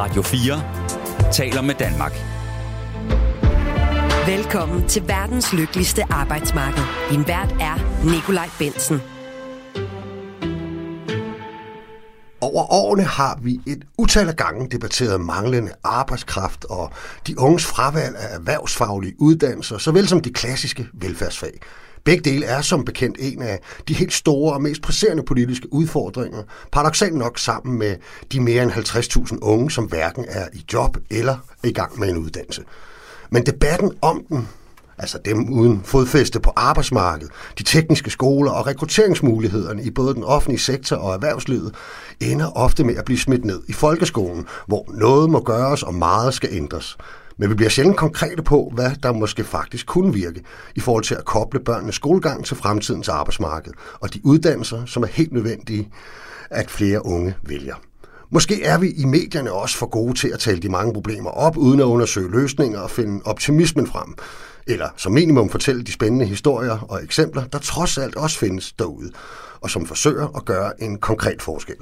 Radio 4 taler med Danmark. Velkommen til verdens lykkeligste arbejdsmarked. Din vært er Nikolaj Bensen. Over årene har vi et utal af gange debatteret manglende arbejdskraft og de unges fravalg af erhvervsfaglige uddannelser, såvel som de klassiske velfærdsfag. Begge dele er som bekendt en af de helt store og mest presserende politiske udfordringer, paradoxalt nok sammen med de mere end 50.000 unge, som hverken er i job eller er i gang med en uddannelse. Men debatten om den, altså dem uden fodfæste på arbejdsmarkedet, de tekniske skoler og rekrutteringsmulighederne i både den offentlige sektor og erhvervslivet, ender ofte med at blive smidt ned i folkeskolen, hvor noget må gøres og meget skal ændres. Men vi bliver sjældent konkrete på, hvad der måske faktisk kunne virke i forhold til at koble børnenes skolegang til fremtidens arbejdsmarked og de uddannelser, som er helt nødvendige, at flere unge vælger. Måske er vi i medierne også for gode til at tale de mange problemer op, uden at undersøge løsninger og finde optimismen frem. Eller som minimum fortælle de spændende historier og eksempler, der trods alt også findes derude, og som forsøger at gøre en konkret forskel.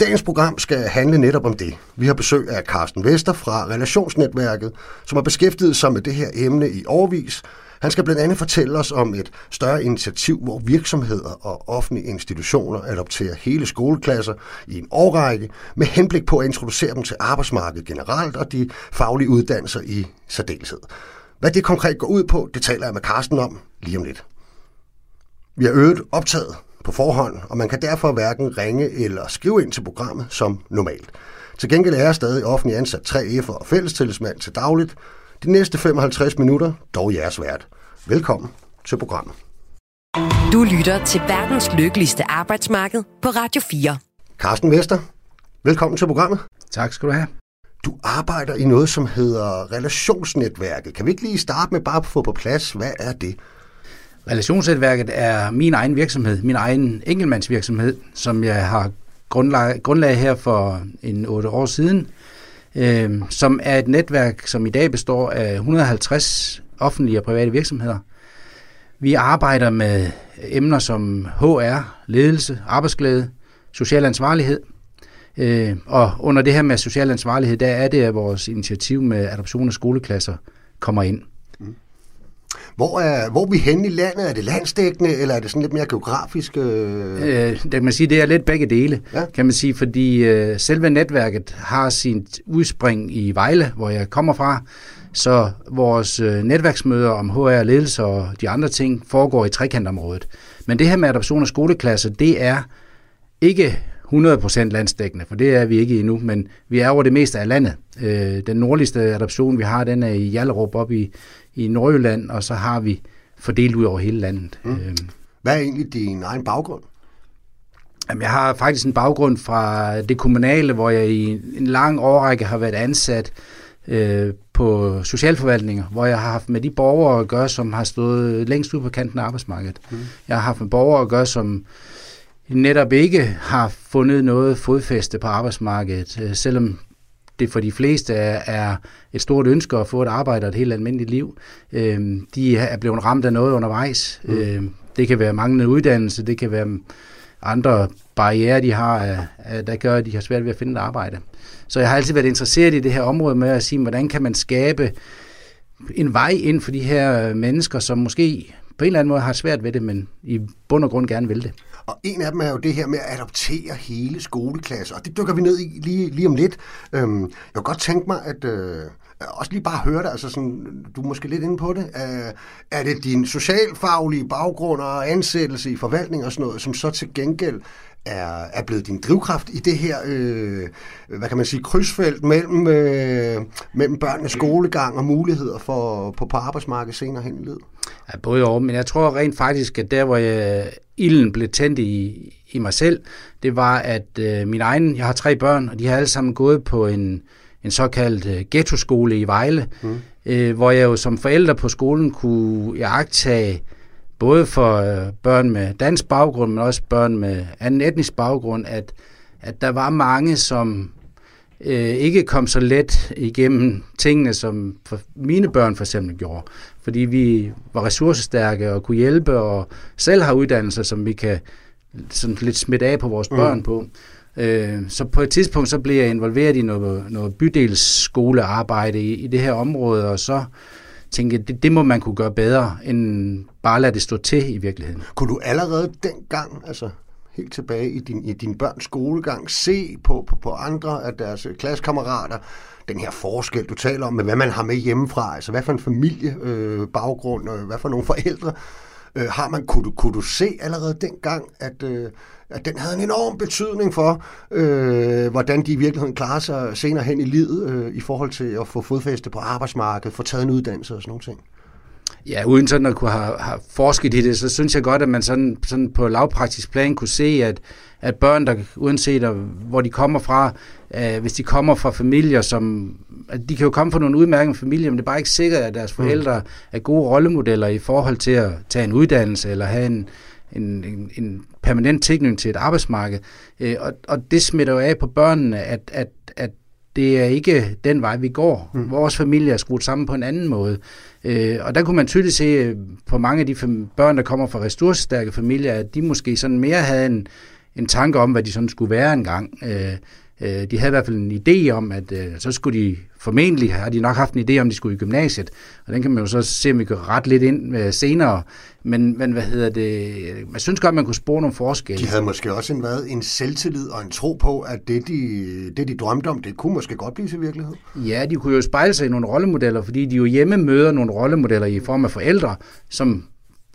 Dagens program skal handle netop om det. Vi har besøg af Carsten Vester fra Relationsnetværket, som har beskæftiget sig med det her emne i årvis. Han skal blandt andet fortælle os om et større initiativ, hvor virksomheder og offentlige institutioner adopterer hele skoleklasser i en årrække med henblik på at introducere dem til arbejdsmarkedet generelt og de faglige uddannelser i særdeleshed. Hvad det konkret går ud på, det taler jeg med Carsten om lige om lidt. Vi har øget optaget på forhånd, og man kan derfor hverken ringe eller skrive ind til programmet som normalt. Til gengæld er jeg stadig offentlig ansat 3F'er og fællestillidsmand til dagligt. De næste 55 minutter, dog jeres vært. Velkommen til programmet. Du lytter til verdens lykkeligste arbejdsmarked på Radio 4. Carsten Vester, velkommen til programmet. Tak skal du have. Du arbejder i noget, som hedder Relationsnetværket. Kan vi ikke lige starte med bare at få på plads, hvad er det? Relationsnetværket er min egen virksomhed, min egen enkeltmandsvirksomhed, som jeg har grundlag, grundlag her for en otte år siden, øh, som er et netværk, som i dag består af 150 offentlige og private virksomheder. Vi arbejder med emner som HR, ledelse, arbejdsglæde, social ansvarlighed. Øh, og under det her med social ansvarlighed, der er det, at vores initiativ med adoption af skoleklasser kommer ind. Hvor er, hvor er vi henne i landet? Er det landsdækkende, eller er det sådan lidt mere geografisk? Øh... Øh, det kan man sige, det er lidt begge dele, ja. kan man sige, fordi øh, selve netværket har sin udspring i Vejle, hvor jeg kommer fra, så vores øh, netværksmøder om HR ledelse og de andre ting foregår i trekantområdet. Men det her med adoption af skoleklasser, det er ikke 100% landsdækkende, for det er vi ikke endnu, men vi er over det meste af landet. Øh, den nordligste adoption, vi har, den er i Hjallerup op i, i Nordjylland, og så har vi fordelt ud over hele landet. Mm. Øh, Hvad er egentlig din egen baggrund? Jamen, jeg har faktisk en baggrund fra det kommunale, hvor jeg i en lang årrække har været ansat øh, på socialforvaltninger, hvor jeg har haft med de borgere at gøre, som har stået længst ud på kanten af arbejdsmarkedet. Mm. Jeg har haft med borgere at gøre, som netop ikke har fundet noget fodfæste på arbejdsmarkedet, øh, selvom det for de fleste er, et stort ønske at få et arbejde og et helt almindeligt liv. Øh, de er blevet ramt af noget undervejs. Mm. Øh, det kan være manglende uddannelse, det kan være andre barriere, de har, der gør, at de har svært ved at finde et arbejde. Så jeg har altid været interesseret i det her område med at sige, hvordan kan man skabe en vej ind for de her mennesker, som måske på en eller anden måde har svært ved det, men i bund og grund gerne vil det. Og en af dem er jo det her med at adoptere hele skoleklasser, og det dykker vi ned i lige, lige om lidt. Øhm, jeg kunne godt tænke mig, at øh, også lige bare høre dig, altså sådan, du er måske lidt inde på det. Øh, er det din socialfaglige baggrund og ansættelse i forvaltning og sådan noget, som så til gengæld er, er blevet din drivkraft i det her, øh, hvad kan man sige, krydsfelt mellem, øh, mellem børnenes skolegang og muligheder for på, på arbejdsmarkedet senere hen i livet? Ja, både og, men jeg tror rent faktisk, at der, hvor jeg, ilden blev tændt i, i mig selv, det var, at øh, min egen, jeg har tre børn, og de har alle sammen gået på en, en såkaldt øh, ghetto-skole i Vejle, mm. øh, hvor jeg jo som forælder på skolen kunne jagtage både for øh, børn med dansk baggrund, men også børn med anden etnisk baggrund, at, at der var mange, som øh, ikke kom så let igennem tingene, som for mine børn for eksempel gjorde. Fordi vi var ressourcestærke og kunne hjælpe, og selv har uddannelser, som vi kan sådan lidt smitte af på vores børn mm. på. Øh, så på et tidspunkt så blev jeg involveret i noget, noget bydelsskolearbejde i, i det her område, og så tænkte jeg, det, det må man kunne gøre bedre, end bare lade det stå til i virkeligheden. Kunne du allerede dengang, altså helt tilbage i din, i din børns skolegang, se på, på, på andre af deres øh, klassekammerater, den her forskel, du taler om, med hvad man har med hjemmefra, altså hvad for en familiebaggrund, øh, baggrund, hvad for nogle forældre, øh, har man, kunne du, kunne du se allerede dengang, at, øh, at den havde en enorm betydning for, øh, hvordan de i virkeligheden klarer sig senere hen i livet, øh, i forhold til at få fodfæste på arbejdsmarkedet, få taget en uddannelse og sådan nogle ting? Ja, uden sådan at kunne have, have forsket i det, så synes jeg godt, at man sådan, sådan på lavpraktisk plan kunne se, at, at børn, der uanset hvor de kommer fra, øh, hvis de kommer fra familier, som at de kan jo komme fra nogle udmærkede familier, men det er bare ikke sikkert, at deres mm. forældre er gode rollemodeller i forhold til at tage en uddannelse eller have en, en, en, en permanent tilknytning til et arbejdsmarked. Øh, og, og det smitter jo af på børnene, at, at, at det er ikke den vej, vi går. Mm. Vores familie er skruet sammen på en anden måde. Øh, og der kunne man tydeligt se øh, på mange af de børn, der kommer fra ressourcestærke familier, at de måske sådan mere havde en, en tanke om, hvad de sådan skulle være engang. Øh, øh, de havde i hvert fald en idé om, at øh, så skulle de formentlig, har de nok haft en idé om, de skulle i gymnasiet, og den kan man jo så se, om vi kan rette lidt ind øh, senere. Men, men hvad hedder det, man synes godt, man kunne spore nogle forskelle. De havde måske også en, hvad, en selvtillid og en tro på, at det de, det, de drømte om, det kunne måske godt blive til virkelighed. Ja, de kunne jo spejle sig i nogle rollemodeller, fordi de jo hjemme møder nogle rollemodeller i form af forældre, som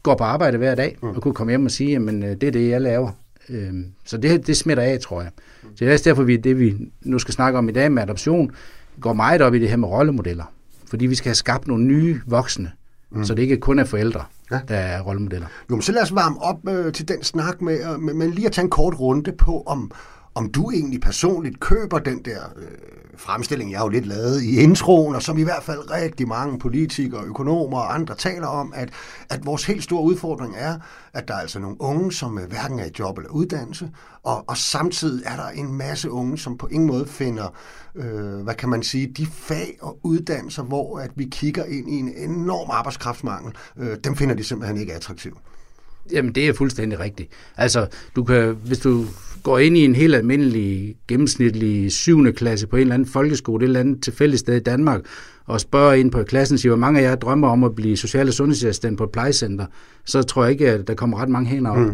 går på arbejde hver dag, mm. og kunne komme hjem og sige, at det er det, jeg laver. Øhm, så det, det smitter af, tror jeg. Så det er også derfor, vi det vi nu skal snakke om i dag med adoption, går meget op i det her med rollemodeller. Fordi vi skal have skabt nogle nye voksne, mm. så det ikke kun er forældre, ja. der er rollemodeller. Jo, men så lad os varme op øh, til den snak med, øh, med lige at tage en kort runde på, om, om du egentlig personligt køber den der øh, fremstilling, jeg har jo lidt lavet i introen, og som i hvert fald rigtig mange politikere, økonomer og andre taler om, at, at vores helt store udfordring er, at der er altså nogle unge, som øh, hverken er i job eller uddannelse, og, og samtidig er der en masse unge, som på ingen måde finder, øh, hvad kan man sige, de fag og uddannelser, hvor at vi kigger ind i en enorm arbejdskraftmangel, øh, dem finder de simpelthen ikke attraktive. Jamen, det er fuldstændig rigtigt. Altså, du kan, hvis du går ind i en helt almindelig, gennemsnitlig 7. klasse på en eller anden folkeskole, et eller andet tilfældigt sted i Danmark, og spørger ind på klassen, siger, hvor mange af jer drømmer om at blive social- og sundhedsassistent på et plejecenter, så tror jeg ikke, at der kommer ret mange hænder op. Mm.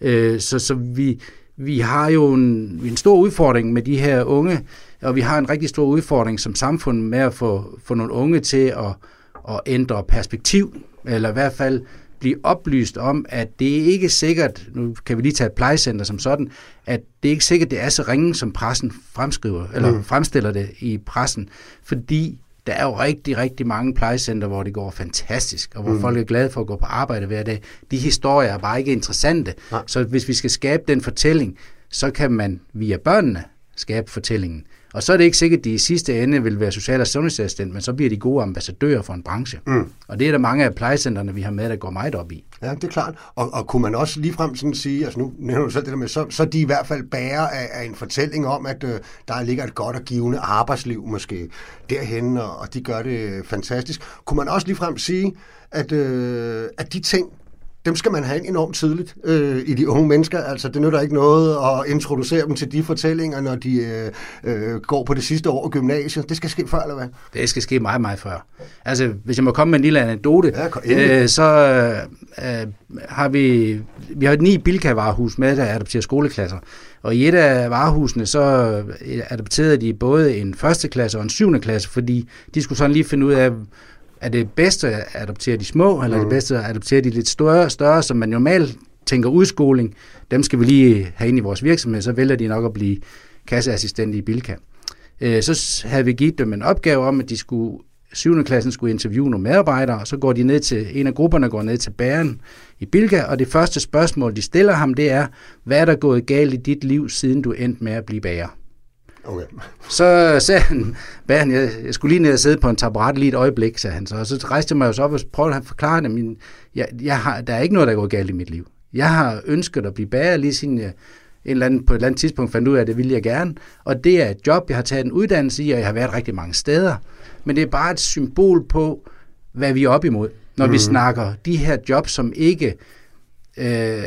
Øh, så, så vi, vi har jo en, en stor udfordring med de her unge, og vi har en rigtig stor udfordring som samfund med at få, få nogle unge til at, at ændre perspektiv, eller i hvert fald blive oplyst om, at det er ikke sikkert, nu kan vi lige tage et plejecenter som sådan, at det er ikke sikkert, det er så ringe, som pressen fremskriver, eller mm. fremstiller det i pressen, fordi der er jo rigtig, rigtig mange plejecenter, hvor det går fantastisk, og hvor mm. folk er glade for at gå på arbejde hver dag. De historier er bare ikke interessante. Nej. Så hvis vi skal skabe den fortælling, så kan man via børnene skabe fortællingen. Og så er det ikke sikkert, at de i sidste ende vil være social- og sundhedsassistent, men så bliver de gode ambassadører for en branche. Mm. Og det er der mange af plejecentrene, vi har med, der går meget op i. Ja, det er klart. Og, og kunne man også ligefrem sådan sige, altså nu nævner du selv det der med, så, så de i hvert fald bærer af, af en fortælling om, at øh, der ligger et godt og givende arbejdsliv måske derhen, og, og de gør det fantastisk. Kunne man også ligefrem sige, at, øh, at de ting, dem skal man have enormt tidligt øh, i de unge mennesker. Altså, det nytter ikke noget at introducere dem til de fortællinger, når de øh, øh, går på det sidste år i gymnasiet. Det skal ske før, eller hvad? Det skal ske meget, meget før. Altså, hvis jeg må komme med en lille anekdote, ja, øh, så øh, har vi, vi har et ni Bilka-varehus med, der adopterer skoleklasser. Og i et af varehusene, så adopterede de både en første klasse og en syvende klasse, fordi de skulle sådan lige finde ud af, er det bedste at adoptere de små, eller mm. er det mm. bedste at adoptere de lidt større, større, som man normalt tænker udskoling, dem skal vi lige have ind i vores virksomhed, så vælger de nok at blive kasseassistent i Bilka. Øh, så havde vi givet dem en opgave om, at de skulle 7. klassen skulle interviewe nogle medarbejdere, og så går de ned til, en af grupperne går ned til bæren i Bilka, og det første spørgsmål, de stiller ham, det er, hvad er der gået galt i dit liv, siden du endte med at blive bager? Okay. Så sagde han, han jeg, jeg skulle lige ned og sidde på en taburet lige et øjeblik, sagde han så. Og så rejste jeg mig jo op og prøvede at forklare dem, min, jeg, jeg har, der er ikke noget, der går galt i mit liv. Jeg har ønsket at blive bager, lige siden jeg en eller anden, på et eller andet tidspunkt fandt ud af, at det ville jeg gerne. Og det er et job, jeg har taget en uddannelse i, og jeg har været rigtig mange steder. Men det er bare et symbol på, hvad vi er op imod, når mm. vi mhm. snakker de her jobs, som ikke øh,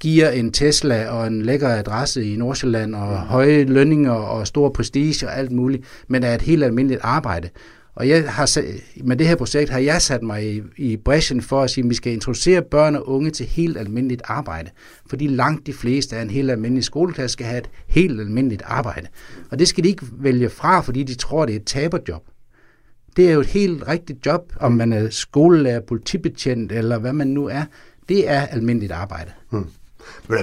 giver en Tesla og en lækker adresse i Nordsjælland og mm. høje lønninger og stor prestige og alt muligt, men er et helt almindeligt arbejde. Og jeg har, med det her projekt har jeg sat mig i, i bræschen for at sige, at vi skal introducere børn og unge til helt almindeligt arbejde. Fordi langt de fleste af en helt almindelig skoleklasse skal have et helt almindeligt arbejde. Og det skal de ikke vælge fra, fordi de tror, det er et taberjob. Det er jo et helt rigtigt job, om man er skolelærer, politibetjent eller hvad man nu er. Det er almindeligt arbejde. Hmm.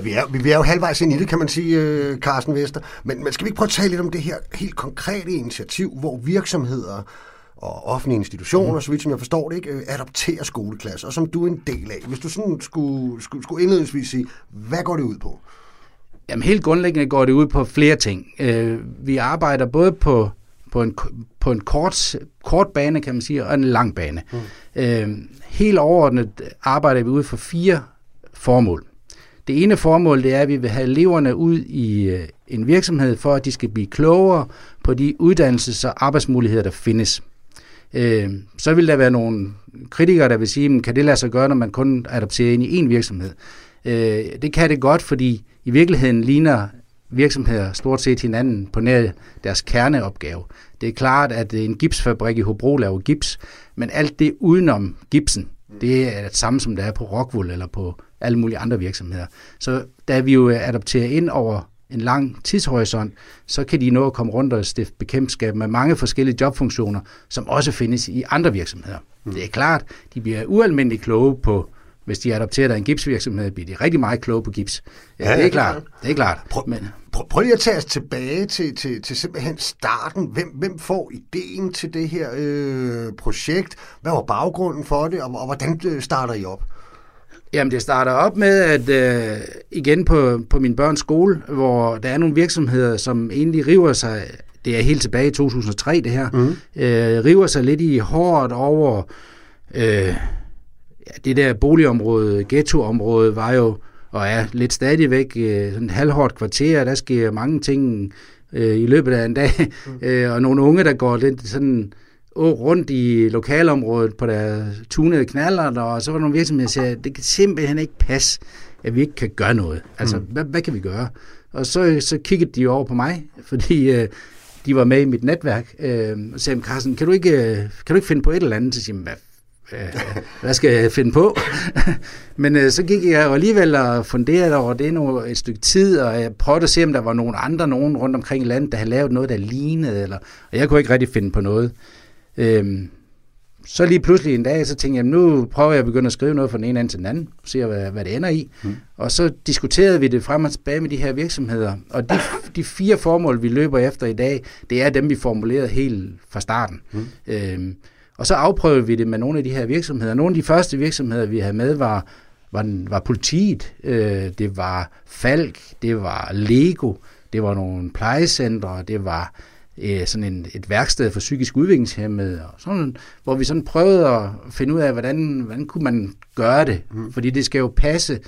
Vi er, vi er jo halvvejs ind i det, kan man sige, øh, Carsten Vester. Men, men skal vi ikke prøve at tale lidt om det her helt konkrete initiativ, hvor virksomheder og offentlige institutioner, mm. så vidt som jeg forstår det, ikke, øh, adopterer skoleklasser, og som du er en del af. Hvis du sådan skulle, skulle, skulle indledningsvis sige, hvad går det ud på? Jamen helt grundlæggende går det ud på flere ting. Øh, vi arbejder både på, på en, på en kort, kort bane, kan man sige, og en lang bane. Mm. Øh, helt overordnet arbejder vi ud for fire formål. Det ene formål det er, at vi vil have eleverne ud i en virksomhed, for at de skal blive klogere på de uddannelses- og arbejdsmuligheder, der findes. Øh, så vil der være nogle kritikere, der vil sige, kan det lade sig gøre, når man kun adopterer ind i én virksomhed? Øh, det kan det godt, fordi i virkeligheden ligner virksomheder stort set hinanden på nær deres kerneopgave. Det er klart, at en gipsfabrik i Hobro laver gips, men alt det udenom gipsen, det er det samme, som der er på Rockwool eller på alle mulige andre virksomheder. Så da vi jo adopterer ind over en lang tidshorisont, så kan de nå at komme rundt og stifte bekendtskab med mange forskellige jobfunktioner, som også findes i andre virksomheder. Mm. Det er klart, de bliver ualmindeligt kloge på, hvis de adopterer en gipsvirksomhed, bliver de rigtig meget kloge på gips. Ja, det er klart. Det er klart. Prøv, Men, prøv, prøv lige at tage os tilbage til, til, til simpelthen starten. Hvem, hvem får ideen til det her øh, projekt? Hvad var baggrunden for det, og, og hvordan øh, starter I op? Jamen, det starter op med, at øh, igen på, på min børns skole, hvor der er nogle virksomheder, som egentlig river sig, det er helt tilbage i 2003 det her, mm. øh, river sig lidt i hårdt over øh, ja, det der boligområde, ghettoområde, var jo og er lidt stadigvæk øh, sådan et halvhårdt kvarter, der sker mange ting øh, i løbet af en dag, mm. øh, og nogle unge, der går lidt sådan rundt i lokalområdet på der tunede knaller, og så var der nogle virksomheder, der sagde, det kan simpelthen ikke passe, at vi ikke kan gøre noget. Altså, mm. hvad, hvad kan vi gøre? Og så, så kiggede de over på mig, fordi øh, de var med i mit netværk, øh, og sagde, Carsten, kan du, ikke, øh, kan du ikke finde på et eller andet? Så siger hvad, øh, hvad skal jeg finde på? Men øh, så gik jeg jo alligevel og funderede over det nu et stykke tid, og jeg prøvede at se, om der var nogen andre, nogen rundt omkring i landet, der havde lavet noget, der lignede, eller, og jeg kunne ikke rigtig finde på noget. Øhm, så lige pludselig en dag, så tænkte jeg, nu prøver jeg at begynde at skrive noget fra den ene ende til den anden, se hvad, hvad det ender i. Mm. Og så diskuterede vi det frem og tilbage med de her virksomheder. Og de, de fire formål, vi løber efter i dag, det er dem, vi formulerede helt fra starten. Mm. Øhm, og så afprøvede vi det med nogle af de her virksomheder. Nogle af de første virksomheder, vi havde med, var, var, var politiet, øh, det var Falk, det var Lego, det var nogle plejecentre, det var øh, sådan en, et værksted for psykisk udviklingshemmede, og sådan, hvor vi sådan prøvede at finde ud af, hvordan, hvordan kunne man gøre det. Mm. Fordi det skal jo passe,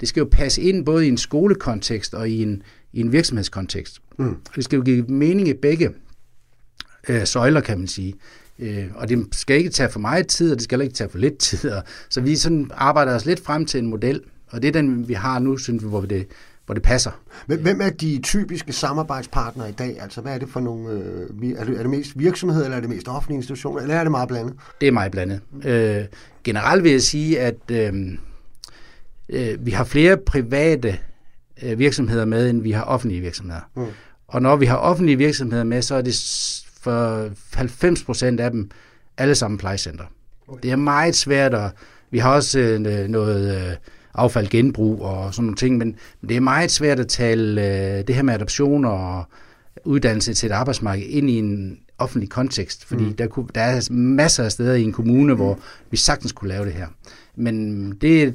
det skal jo passe ind både i en skolekontekst og i en, i en virksomhedskontekst. Mm. Det skal jo give mening i begge øh, søjler, kan man sige. Øh, og det skal ikke tage for meget tid, og det skal ikke tage for lidt tid. Og, så vi sådan arbejder os lidt frem til en model, og det er den, vi har nu, synes vi, hvor det, hvor det passer. Hvem er de typiske samarbejdspartnere i dag? Altså, hvad er det for nogle... Øh, er, det, er det mest virksomheder, eller er det mest offentlige institutioner, eller er det meget blandet? Det er meget blandet. Øh, generelt vil jeg sige, at øh, øh, vi har flere private øh, virksomheder med, end vi har offentlige virksomheder. Mm. Og når vi har offentlige virksomheder med, så er det for 90 procent af dem alle sammen plejecenter. Okay. Det er meget svært at... Vi har også øh, noget... Øh, affald genbrug og sådan nogle ting, men det er meget svært at tale øh, det her med adoption og uddannelse til et arbejdsmarked ind i en offentlig kontekst, fordi mm. der, kunne, der er masser af steder i en kommune, mm. hvor vi sagtens kunne lave det her. Men det,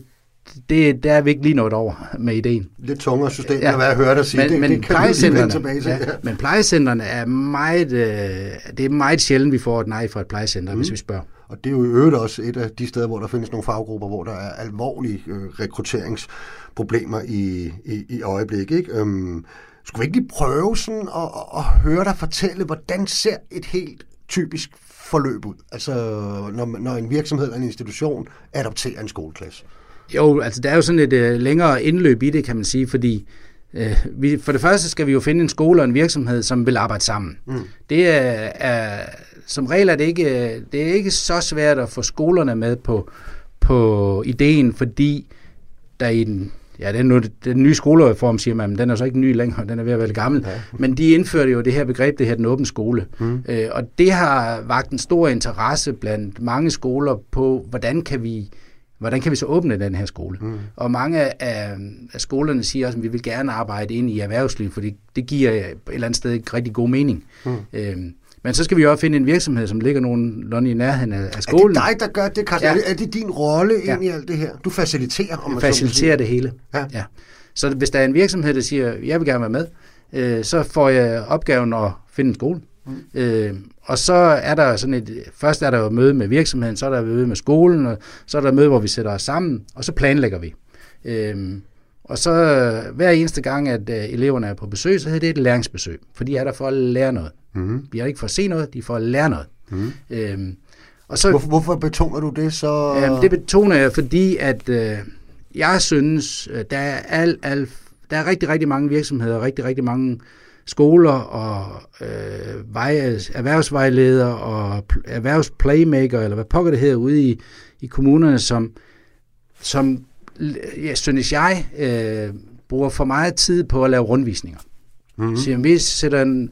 det, der er vi ikke lige nået over med ideen. Lidt tungere system, ja. hvad jeg hørte dig sige. Men, det, men det kan plejecenterne, tilbage til. Ja, men plejecentrene er meget, øh, det er meget sjældent, vi får et nej fra et plejecenter, mm. hvis vi spørger. Og det er jo i øvrigt også et af de steder, hvor der findes nogle faggrupper, hvor der er alvorlige øh, rekrutteringsproblemer i, i, i øjeblikket. Ikke? Øhm, skulle vi ikke lige prøve sådan at, at, at høre dig fortælle, hvordan ser et helt typisk forløb ud? Altså, når, når en virksomhed eller en institution adopterer en skoleklasse. Jo, altså der er jo sådan et uh, længere indløb i det, kan man sige, fordi uh, vi, for det første skal vi jo finde en skole og en virksomhed, som vil arbejde sammen. Mm. Det er, er, som regel er det ikke, det er ikke så svært at få skolerne med på, på ideen, fordi der i den ja, den, nu, den nye skolereform, siger man, men den er så ikke ny længere, den er ved at være gammel. Ja. Men de indførte jo det her begreb, det her den åbne skole. Mm. Øh, og det har vagt en stor interesse blandt mange skoler på, hvordan kan vi hvordan kan vi så åbne den her skole? Mm. Og mange af, af skolerne siger også, at vi vil gerne arbejde ind i erhvervslivet, for det, det giver et eller andet sted rigtig god mening. Mm. Øhm, men så skal vi jo også finde en virksomhed, som ligger nogenlunde i nærheden af, af skolen. Er det dig, der gør det, Carsten? Ja. Er, det, er det din rolle ja. ind i alt det her? Du faciliterer? Om man faciliterer det hele. Ja. ja. Så hvis der er en virksomhed, der siger, jeg vil gerne være med, øh, så får jeg opgaven at finde en skole. Mm. Øh, og så er der sådan et, først er der jo møde med virksomheden, så er der møde med skolen, og så er der møde, hvor vi sætter os sammen, og så planlægger vi. Øh, og så hver eneste gang, at uh, eleverne er på besøg, så hedder det et læringsbesøg, for de er der for at lære noget. Mm. Vi er ikke for at se noget, de er for at lære noget. Mm. Øhm, og så, hvorfor, hvorfor betoner du det så? Øhm, det betoner jeg, fordi at øh, jeg synes, øh, der er, al, al, der er rigtig, rigtig mange virksomheder, rigtig, rigtig mange skoler og øh, vej, erhvervsvejledere og erhvervsplaymaker, eller hvad pokker det hedder, ude i, i kommunerne, som, som jeg synes jeg, øh, bruger for meget tid på at lave rundvisninger. Mm-hmm. Så vi sætter en,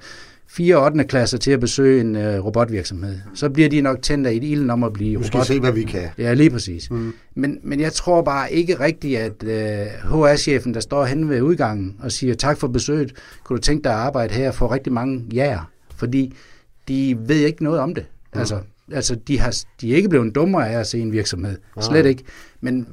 fire 8. klasser til at besøge en øh, robotvirksomhed. Så bliver de nok tændt af et ilden om at blive robot. Vi skal se, hvad vi kan. Ja, lige præcis. Mm. Men, men jeg tror bare ikke rigtigt, at øh, HR-chefen, der står hen ved udgangen og siger, tak for besøget, kunne du tænke dig at arbejde her, for rigtig mange ja, fordi de ved ikke noget om det. Mm. Altså, altså de, har, de er ikke blevet dummere af at se en virksomhed. Slet ikke. Men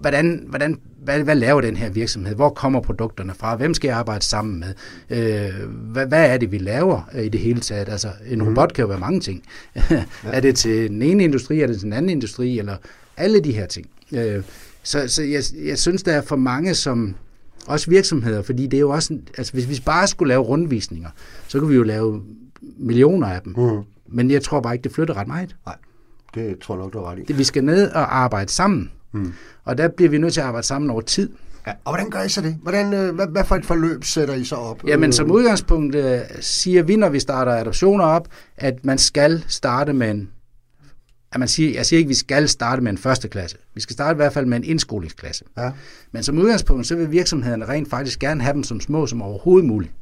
hvordan, hvordan hvad, hvad laver den her virksomhed? Hvor kommer produkterne fra? Hvem skal jeg arbejde sammen med? Øh, hvad, hvad er det, vi laver øh, i det hele taget? Altså, en mm. robot kan jo være mange ting. ja. Er det til den ene industri, er det til den anden industri, eller alle de her ting. Øh, så så jeg, jeg synes, der er for mange, som også virksomheder, fordi det er jo også, altså hvis vi bare skulle lave rundvisninger, så kunne vi jo lave millioner af dem. Mm. Men jeg tror bare ikke, det flytter ret meget. Nej, det tror jeg nok, du har ret i. Det, vi skal ned og arbejde sammen. Mm. Og der bliver vi nødt til at arbejde sammen over tid. Ja, og hvordan gør I så det? Hvordan, øh, hvad, hvad for et forløb sætter I så op? Jamen som udgangspunkt øh, siger vi, når vi starter adoptioner op, at man skal starte med en at man siger, jeg siger ikke, at vi skal starte med en første klasse. Vi skal starte i hvert fald med en indskolingsklasse. Ja. Men som udgangspunkt, så vil virksomhederne rent faktisk gerne have dem som små som overhovedet muligt.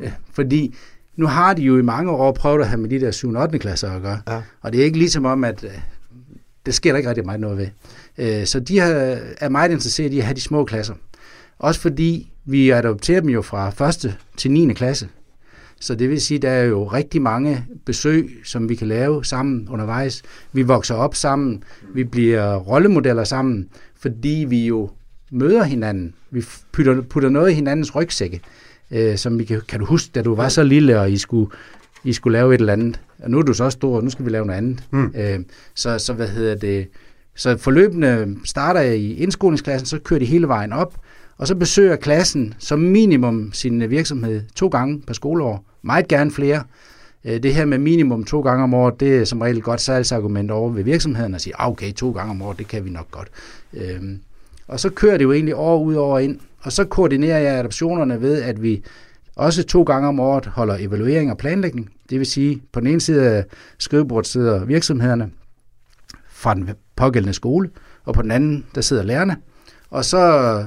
Øh, fordi nu har de jo i mange år prøvet at have med de der 7. og 8. klasser at gøre. Ja. Og det er ikke ligesom om, at det sker der ikke rigtig meget noget ved. Øh, så de er meget interesserede i at have de små klasser. Også fordi vi adopterer dem jo fra 1. til 9. klasse. Så det vil sige, at der er jo rigtig mange besøg, som vi kan lave sammen undervejs. Vi vokser op sammen, vi bliver rollemodeller sammen, fordi vi jo møder hinanden. Vi putter, putter noget i hinandens rygsække, øh, som vi kan, kan du huske, da du var så lille, og I skulle, I skulle lave et eller andet. Og nu er du så stor, og nu skal vi lave noget andet. Mm. Øh, så, så hvad hedder det? Så forløbende starter jeg i indskolingsklassen, så kører de hele vejen op, og så besøger klassen som minimum sin øh, virksomhed to gange per skoleår. Meget gerne flere. Øh, det her med minimum to gange om året, det er som regel et godt salgsargument over ved virksomheden at sige, ah, okay, to gange om året, det kan vi nok godt. Øhm, og så kører det jo egentlig år ud over ind, og så koordinerer jeg adoptionerne ved, at vi også to gange om året holder evaluering og planlægning. Det vil sige, på den ene side af skrivebordet sidder virksomhederne, fra den pågældende skole, og på den anden, der sidder lærerne. Og så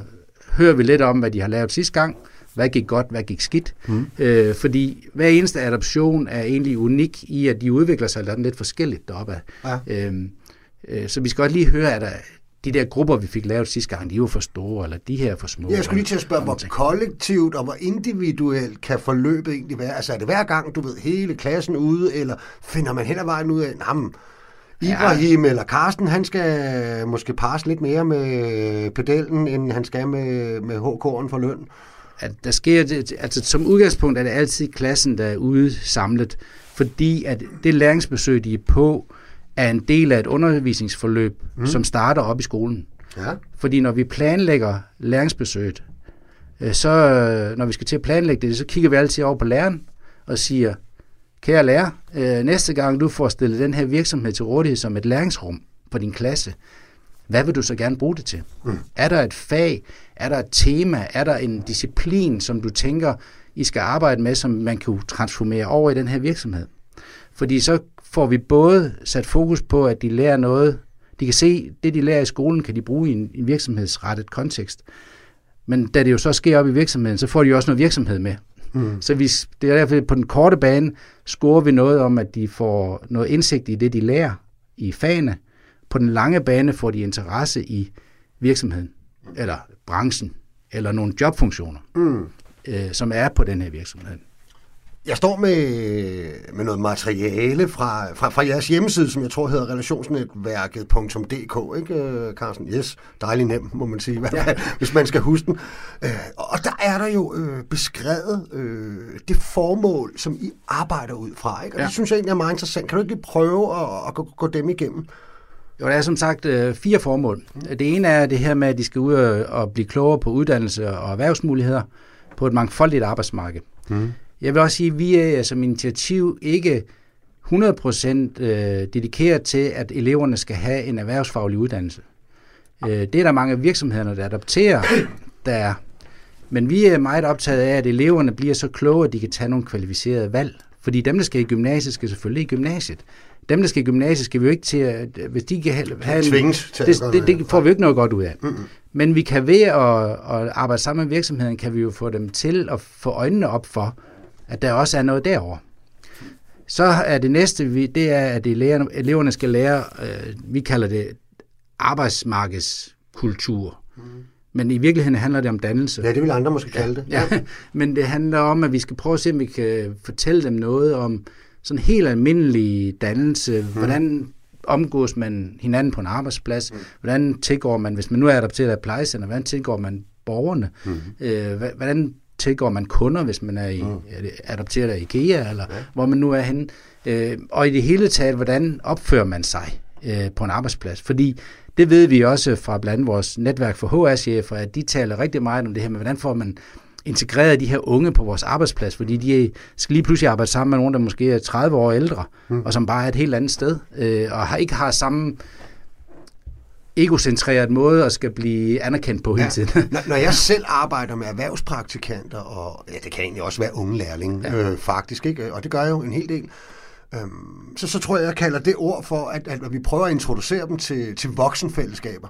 hører vi lidt om, hvad de har lavet sidste gang, hvad gik godt, hvad gik skidt. Mm. Øh, fordi hver eneste adoption er egentlig unik i, at de udvikler sig lidt forskelligt deroppe. Ja. Øhm, øh, så vi skal godt lige høre, at der, de der grupper, vi fik lavet sidste gang, de jo for store, eller de her er for små. Jeg skulle lige til at spørge, hvor kollektivt og hvor individuelt kan forløbet egentlig være? Altså er det hver gang, du ved, hele klassen ude, eller finder man hen ad vejen ud af, jamen, Ibrahim ja. eller Karsten, han skal måske passe lidt mere med pedellen, end han skal med, med HK'en for løn. At der sker det, altså som udgangspunkt er det altid klassen, der er ude samlet, fordi at det læringsbesøg, de er på, er en del af et undervisningsforløb, mm. som starter op i skolen. Ja. Fordi når vi planlægger læringsbesøget, øh, så når vi skal til at planlægge det, så kigger vi altid over på læreren og siger, Kære lærer, øh, næste gang du får stillet den her virksomhed til rådighed som et læringsrum for din klasse, hvad vil du så gerne bruge det til? Mm. Er der et fag? Er der et tema? Er der en disciplin, som du tænker, I skal arbejde med, som man kan transformere over i den her virksomhed? Fordi så får vi både sat fokus på, at de lærer noget, de kan se, det de lærer i skolen, kan de bruge i en, en virksomhedsrettet kontekst. Men da det jo så sker op i virksomheden, så får de jo også noget virksomhed med. Mm. Så vi, det er derfor, på den korte bane scorer vi noget om, at de får noget indsigt i det, de lærer i fagene. På den lange bane får de interesse i virksomheden, eller branchen, eller nogle jobfunktioner, mm. øh, som er på den her virksomhed. Jeg står med, med noget materiale fra, fra, fra jeres hjemmeside, som jeg tror hedder relationsnetværket.dk, ikke Carsten? Yes, dejligt nemt, må man sige, ja. hvis man skal huske den. Øh, og der er der jo øh, beskrevet øh, det formål, som I arbejder ud fra, ikke? Og ja. det synes jeg egentlig er meget interessant. Kan du ikke lige prøve at, at gå, gå dem igennem? Jo, der er som sagt øh, fire formål. Det ene er det her med, at de skal ud og blive klogere på uddannelse og erhvervsmuligheder på et mangfoldigt arbejdsmarked. Mm. Jeg vil også sige, at vi er som initiativ ikke 100% øh, dedikeret til, at eleverne skal have en erhvervsfaglig uddannelse. Øh, det er der mange virksomheder, der adopterer, der er. Men vi er meget optaget af, at eleverne bliver så kloge, at de kan tage nogle kvalificerede valg. Fordi dem, der skal i gymnasiet, skal selvfølgelig i gymnasiet. Dem, der skal i gymnasiet, skal vi jo ikke til at... Hvis de kan have en, Tvinges til det, det, det får vi jo ikke noget godt ud af. Mm-hmm. Men vi kan ved at, at arbejde sammen med virksomheden, kan vi jo få dem til at få øjnene op for, at der også er noget derover. Så er det næste, det er, at eleverne skal lære, øh, vi kalder det arbejdsmarkedskultur. Mm. Men i virkeligheden handler det om dannelse. Ja, det vil andre måske kalde det. Ja, ja. men det handler om, at vi skal prøve at se, om vi kan fortælle dem noget om sådan helt almindelig dannelse. Mm. Hvordan omgås man hinanden på en arbejdsplads? Mm. Hvordan tilgår man, hvis man nu er adopteret af plejecenter, hvordan tilgår man borgerne? Mm. Øh, hvordan tilgår man kunder, hvis man er i, mm. adopteret af IKEA, eller ja. hvor man nu er henne. Øh, og i det hele taget, hvordan opfører man sig øh, på en arbejdsplads? Fordi det ved vi også fra blandt andet vores netværk for HR-chefer, at de taler rigtig meget om det her med, hvordan får man integreret de her unge på vores arbejdsplads, fordi de skal lige pludselig arbejde sammen med nogen, der måske er 30 år ældre, mm. og som bare er et helt andet sted, øh, og har ikke har samme egocentreret måde og skal blive anerkendt på hele tiden. Ja. Når, når jeg selv arbejder med erhvervspraktikanter, og ja, det kan egentlig også være unge lærlinge, ja. øh, faktisk, ikke? og det gør jeg jo en hel del, øhm, så, så tror jeg, jeg kalder det ord for, at, at vi prøver at introducere dem til, til voksenfællesskaber.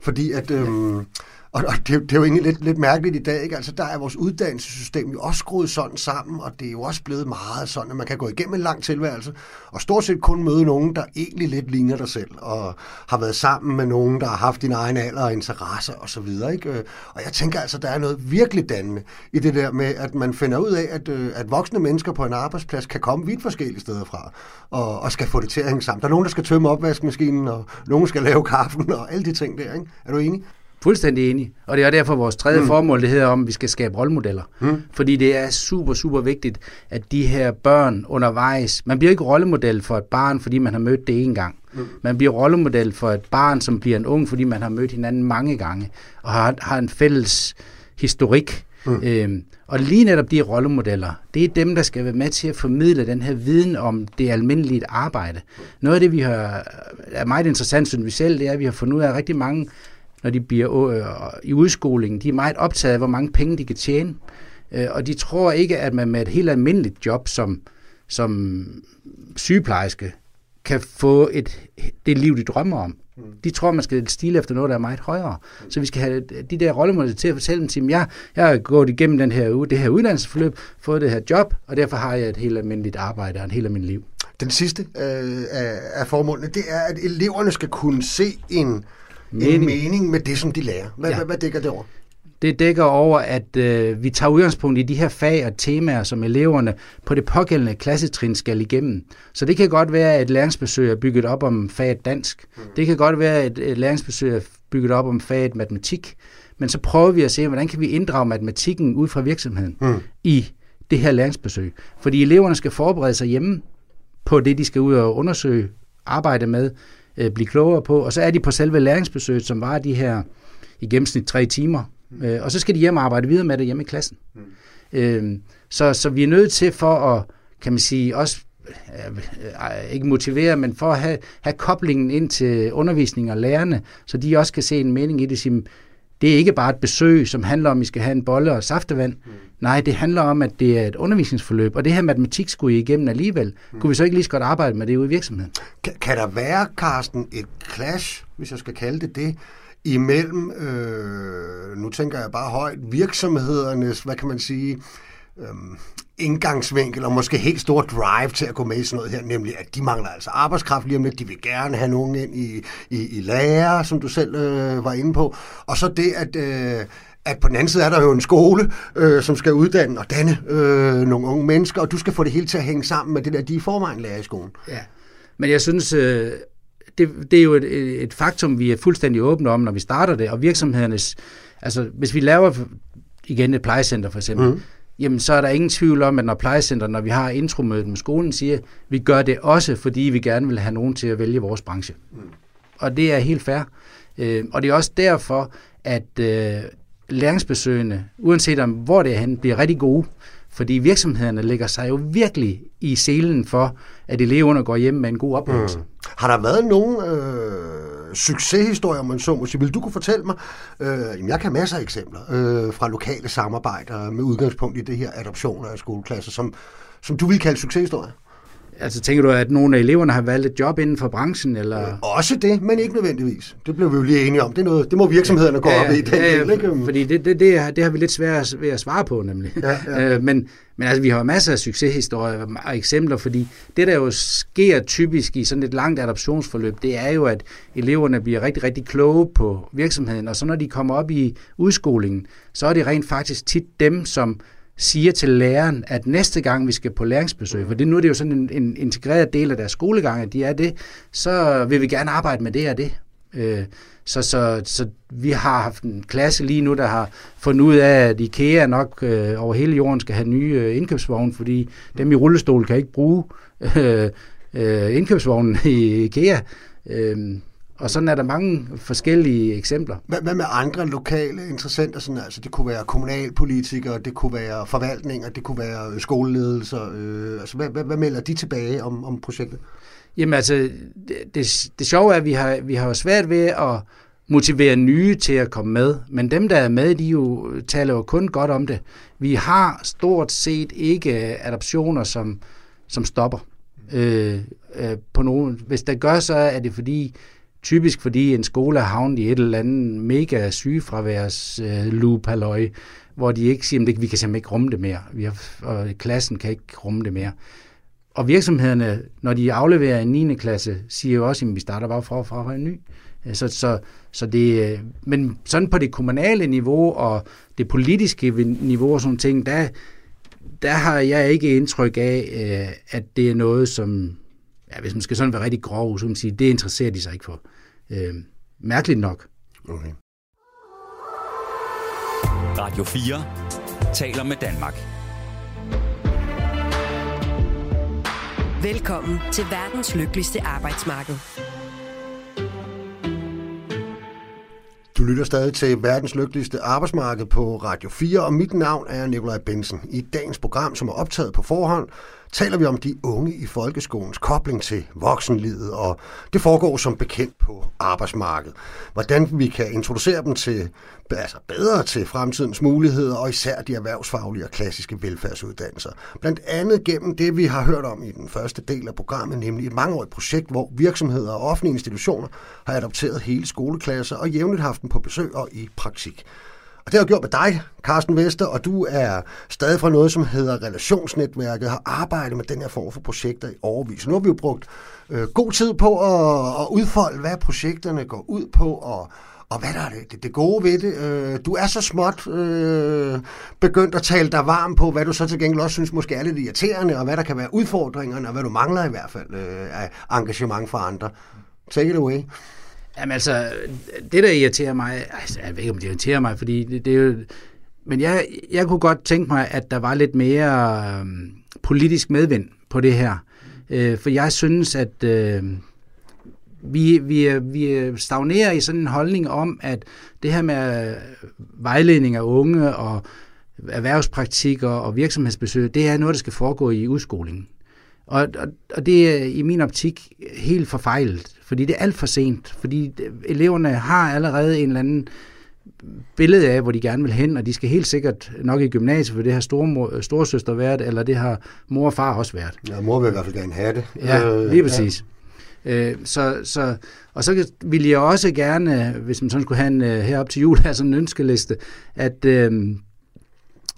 Fordi at... Øhm, og, og det, det er jo egentlig lidt, lidt mærkeligt i dag, ikke? Altså, der er vores uddannelsessystem jo også skruet sådan sammen, og det er jo også blevet meget sådan, at man kan gå igennem en lang tilværelse, og stort set kun møde nogen, der egentlig lidt ligner dig selv, og har været sammen med nogen, der har haft din egen alder og interesser osv., ikke? Øh, og jeg tænker altså, der er noget virkelig dannende i det der med, at man finder ud af, at, øh, at voksne mennesker på en arbejdsplads kan komme vidt forskellige steder fra, og, og skal få det til at hænge sammen. Der er nogen, der skal tømme opvaskemaskinen, og nogen skal lave kaffen, og alle de ting der, ikke? Er du enig? Fuldstændig enig. Og det er derfor vores tredje mm. formål, det hedder om, at vi skal skabe rollemodeller. Mm. Fordi det er super, super vigtigt, at de her børn undervejs... Man bliver ikke rollemodel for et barn, fordi man har mødt det en gang. Mm. Man bliver rollemodel for et barn, som bliver en ung, fordi man har mødt hinanden mange gange, og har, har en fælles historik. Mm. Øhm, og lige netop de rollemodeller, det er dem, der skal være med til at formidle den her viden om det almindelige arbejde. Noget af det, vi har, er meget interessant, synes vi selv, det er, at vi har fundet ud af, at rigtig mange når de bliver øh, i udskolingen. De er meget optaget af, hvor mange penge de kan tjene. Øh, og de tror ikke, at man med et helt almindeligt job som, som sygeplejerske kan få et, det liv, de drømmer om. Mm. De tror, man skal stile efter noget, der er meget højere. Så vi skal have de der rollemodeller til at fortælle dem, at jeg, jeg har gået igennem den her, det her uddannelsesforløb, fået det her job, og derfor har jeg et helt almindeligt arbejde og et helt almindeligt liv. Den sidste øh, af, af formålene, det er, at eleverne skal kunne se en mening. en mening med det, som de lærer. Hvad, ja. hvad, hvad dækker det over? Det dækker over, at øh, vi tager udgangspunkt i de her fag og temaer, som eleverne på det pågældende klassetrin skal igennem. Så det kan godt være, at et læringsbesøg er bygget op om faget dansk. Mm. Det kan godt være, at et læringsbesøg er bygget op om faget matematik. Men så prøver vi at se, hvordan kan vi inddrage matematikken ud fra virksomheden mm. i det her læringsbesøg. Fordi eleverne skal forberede sig hjemme på det, de skal ud og undersøge, arbejde med, øh, blive klogere på. Og så er de på selve læringsbesøget, som var de her i gennemsnit tre timer. Mm. Øh, og så skal de hjem og arbejde videre med det hjemme i klassen. Mm. Øh, så, så vi er nødt til for at, kan man sige, også øh, ikke motivere, men for at have, have koblingen ind til undervisning og lærerne, så de også kan se en mening i det. Sige, det er ikke bare et besøg, som handler om, at I skal have en bolle og saftevand. Mm. Nej, det handler om, at det er et undervisningsforløb, og det her matematik skulle I igennem alligevel. Mm. Kunne vi så ikke lige så godt arbejde med det ude i virksomheden? Kan, kan der være, Carsten, et clash, hvis jeg skal kalde det det, imellem, øh, nu tænker jeg bare højt, virksomhedernes, hvad kan man sige, øh, indgangsvinkel og måske helt stor drive til at gå med i sådan noget her, nemlig at de mangler altså arbejdskraft lige om lidt, de vil gerne have nogen ind i, i, i lærer, som du selv øh, var inde på, og så det, at... Øh, at på den anden side er der jo en skole, øh, som skal uddanne og danne øh, nogle unge mennesker, og du skal få det hele til at hænge sammen med det der, de i forvejen lærer i skolen. Ja, men jeg synes, øh, det, det er jo et, et faktum, vi er fuldstændig åbne om, når vi starter det, og virksomhedernes, altså hvis vi laver igen et plejecenter for eksempel, mm jamen så er der ingen tvivl om, at når plejecenter, når vi har intromødet med skolen, siger, vi gør det også, fordi vi gerne vil have nogen til at vælge vores branche. Mm. Og det er helt fair. Øh, og det er også derfor, at øh, læringsbesøgende, uanset om hvor det er hen, bliver rigtig gode. Fordi virksomhederne lægger sig jo virkelig i selen for, at eleverne går hjem med en god oplevelse. Mm. Har der været nogen øh, succeshistorier, man så må sige? Vil du kunne fortælle mig? Øh, jamen, jeg kan masser af eksempler øh, fra lokale samarbejder med udgangspunkt i det her adoptioner af skoleklasser, som, som du vil kalde succeshistorier. Altså tænker du, at nogle af eleverne har valgt et job inden for branchen? Eller? Også det, men ikke nødvendigvis. Det blev vi jo lige enige om. Det, er noget, det må virksomhederne ja, gå ja, op i. Den ja, ja, del, ikke? Fordi det, det, det, det har vi lidt svært ved at svare på, nemlig. Ja, ja. Øh, men, men altså, vi har masser af succeshistorier og eksempler, fordi det, der jo sker typisk i sådan et langt adoptionsforløb, det er jo, at eleverne bliver rigtig, rigtig kloge på virksomheden, og så når de kommer op i udskolingen, så er det rent faktisk tit dem, som siger til læreren, at næste gang vi skal på læringsbesøg, for det, nu er det jo sådan en, en integreret del af deres skolegang, at de er det, så vil vi gerne arbejde med det og det. Øh, så, så, så vi har haft en klasse lige nu, der har fundet ud af, at IKEA nok øh, over hele jorden skal have nye øh, indkøbsvogne, fordi dem i rullestol kan ikke bruge øh, øh, indkøbsvognen i IKEA. Øh, og sådan er der mange forskellige eksempler. Hvad, hvad med andre lokale interessenter? Sådan, altså, det kunne være kommunalpolitikere, det kunne være forvaltninger, det kunne være skoleledelser. Øh, altså, hvad, hvad, hvad melder de tilbage om, om projektet? Jamen altså, det, det, det sjove er, at vi har, vi har svært ved at motivere nye til at komme med, men dem, der er med, de jo taler jo kun godt om det. Vi har stort set ikke adoptioner, som, som stopper. Øh, øh, på nogen. Hvis der gør, så er det fordi, typisk fordi en skole er havnet i et eller andet mega sygefraværs øh, loop halløj, hvor de ikke siger, at vi kan simpelthen ikke rumme det mere, vi har, og klassen kan ikke rumme det mere. Og virksomhederne, når de afleverer en 9. klasse, siger jo også, at vi starter bare fra, fra en ny. Øh, så, så, så det, øh, men sådan på det kommunale niveau og det politiske niveau og sådan ting, der, der har jeg ikke indtryk af, øh, at det er noget, som, ja, hvis man skal sådan være rigtig grov, så kan man sige, det interesserer de sig ikke for. Øh, mærkeligt nok. Okay. Radio 4 taler med Danmark. Velkommen til verdens lykkeligste arbejdsmarked. Du lytter stadig til verdens lykkeligste arbejdsmarked på Radio 4, og mit navn er Nikolaj Bensen. I dagens program, som er optaget på forhånd, taler vi om de unge i folkeskolens kobling til voksenlivet, og det foregår som bekendt på arbejdsmarkedet. Hvordan vi kan introducere dem til altså bedre til fremtidens muligheder, og især de erhvervsfaglige og klassiske velfærdsuddannelser. Blandt andet gennem det, vi har hørt om i den første del af programmet, nemlig et mangeårigt projekt, hvor virksomheder og offentlige institutioner har adopteret hele skoleklasser og jævnligt haft dem på besøg og i praktik. Og det har jeg gjort med dig, Carsten Vester, og du er stadig fra noget, som hedder Relationsnetværket, har arbejdet med den her form for projekter i overvis. Nu har vi jo brugt øh, god tid på at, at udfolde, hvad projekterne går ud på, og, og hvad der er det, det gode ved det. Øh, du er så småt øh, begyndt at tale dig varm på, hvad du så til gengæld også synes måske er lidt irriterende, og hvad der kan være udfordringerne, og hvad du mangler i hvert fald øh, af engagement fra andre. Take it away. Jamen altså, det der irriterer mig, altså, jeg ved ikke om det irriterer mig, fordi det, det er jo, men jeg, jeg kunne godt tænke mig, at der var lidt mere øh, politisk medvind på det her. Øh, for jeg synes, at øh, vi, vi, vi stagnerer i sådan en holdning om, at det her med øh, vejledning af unge og erhvervspraktikker og virksomhedsbesøg, det er noget, der skal foregå i udskolingen. Og, og, og det er i min optik helt forfejlet, fordi det er alt for sent. Fordi eleverne har allerede en eller anden billede af, hvor de gerne vil hen, og de skal helt sikkert nok i gymnasiet, for det har store, storesøster været, eller det har mor og far også været. Ja, mor vil i hvert fald gerne have det. Ja, øh, lige præcis. Ja. Øh, så, så, og så vil jeg også gerne, hvis man sådan skulle have en øh, herop til jul, have sådan en ønskeliste, at øh,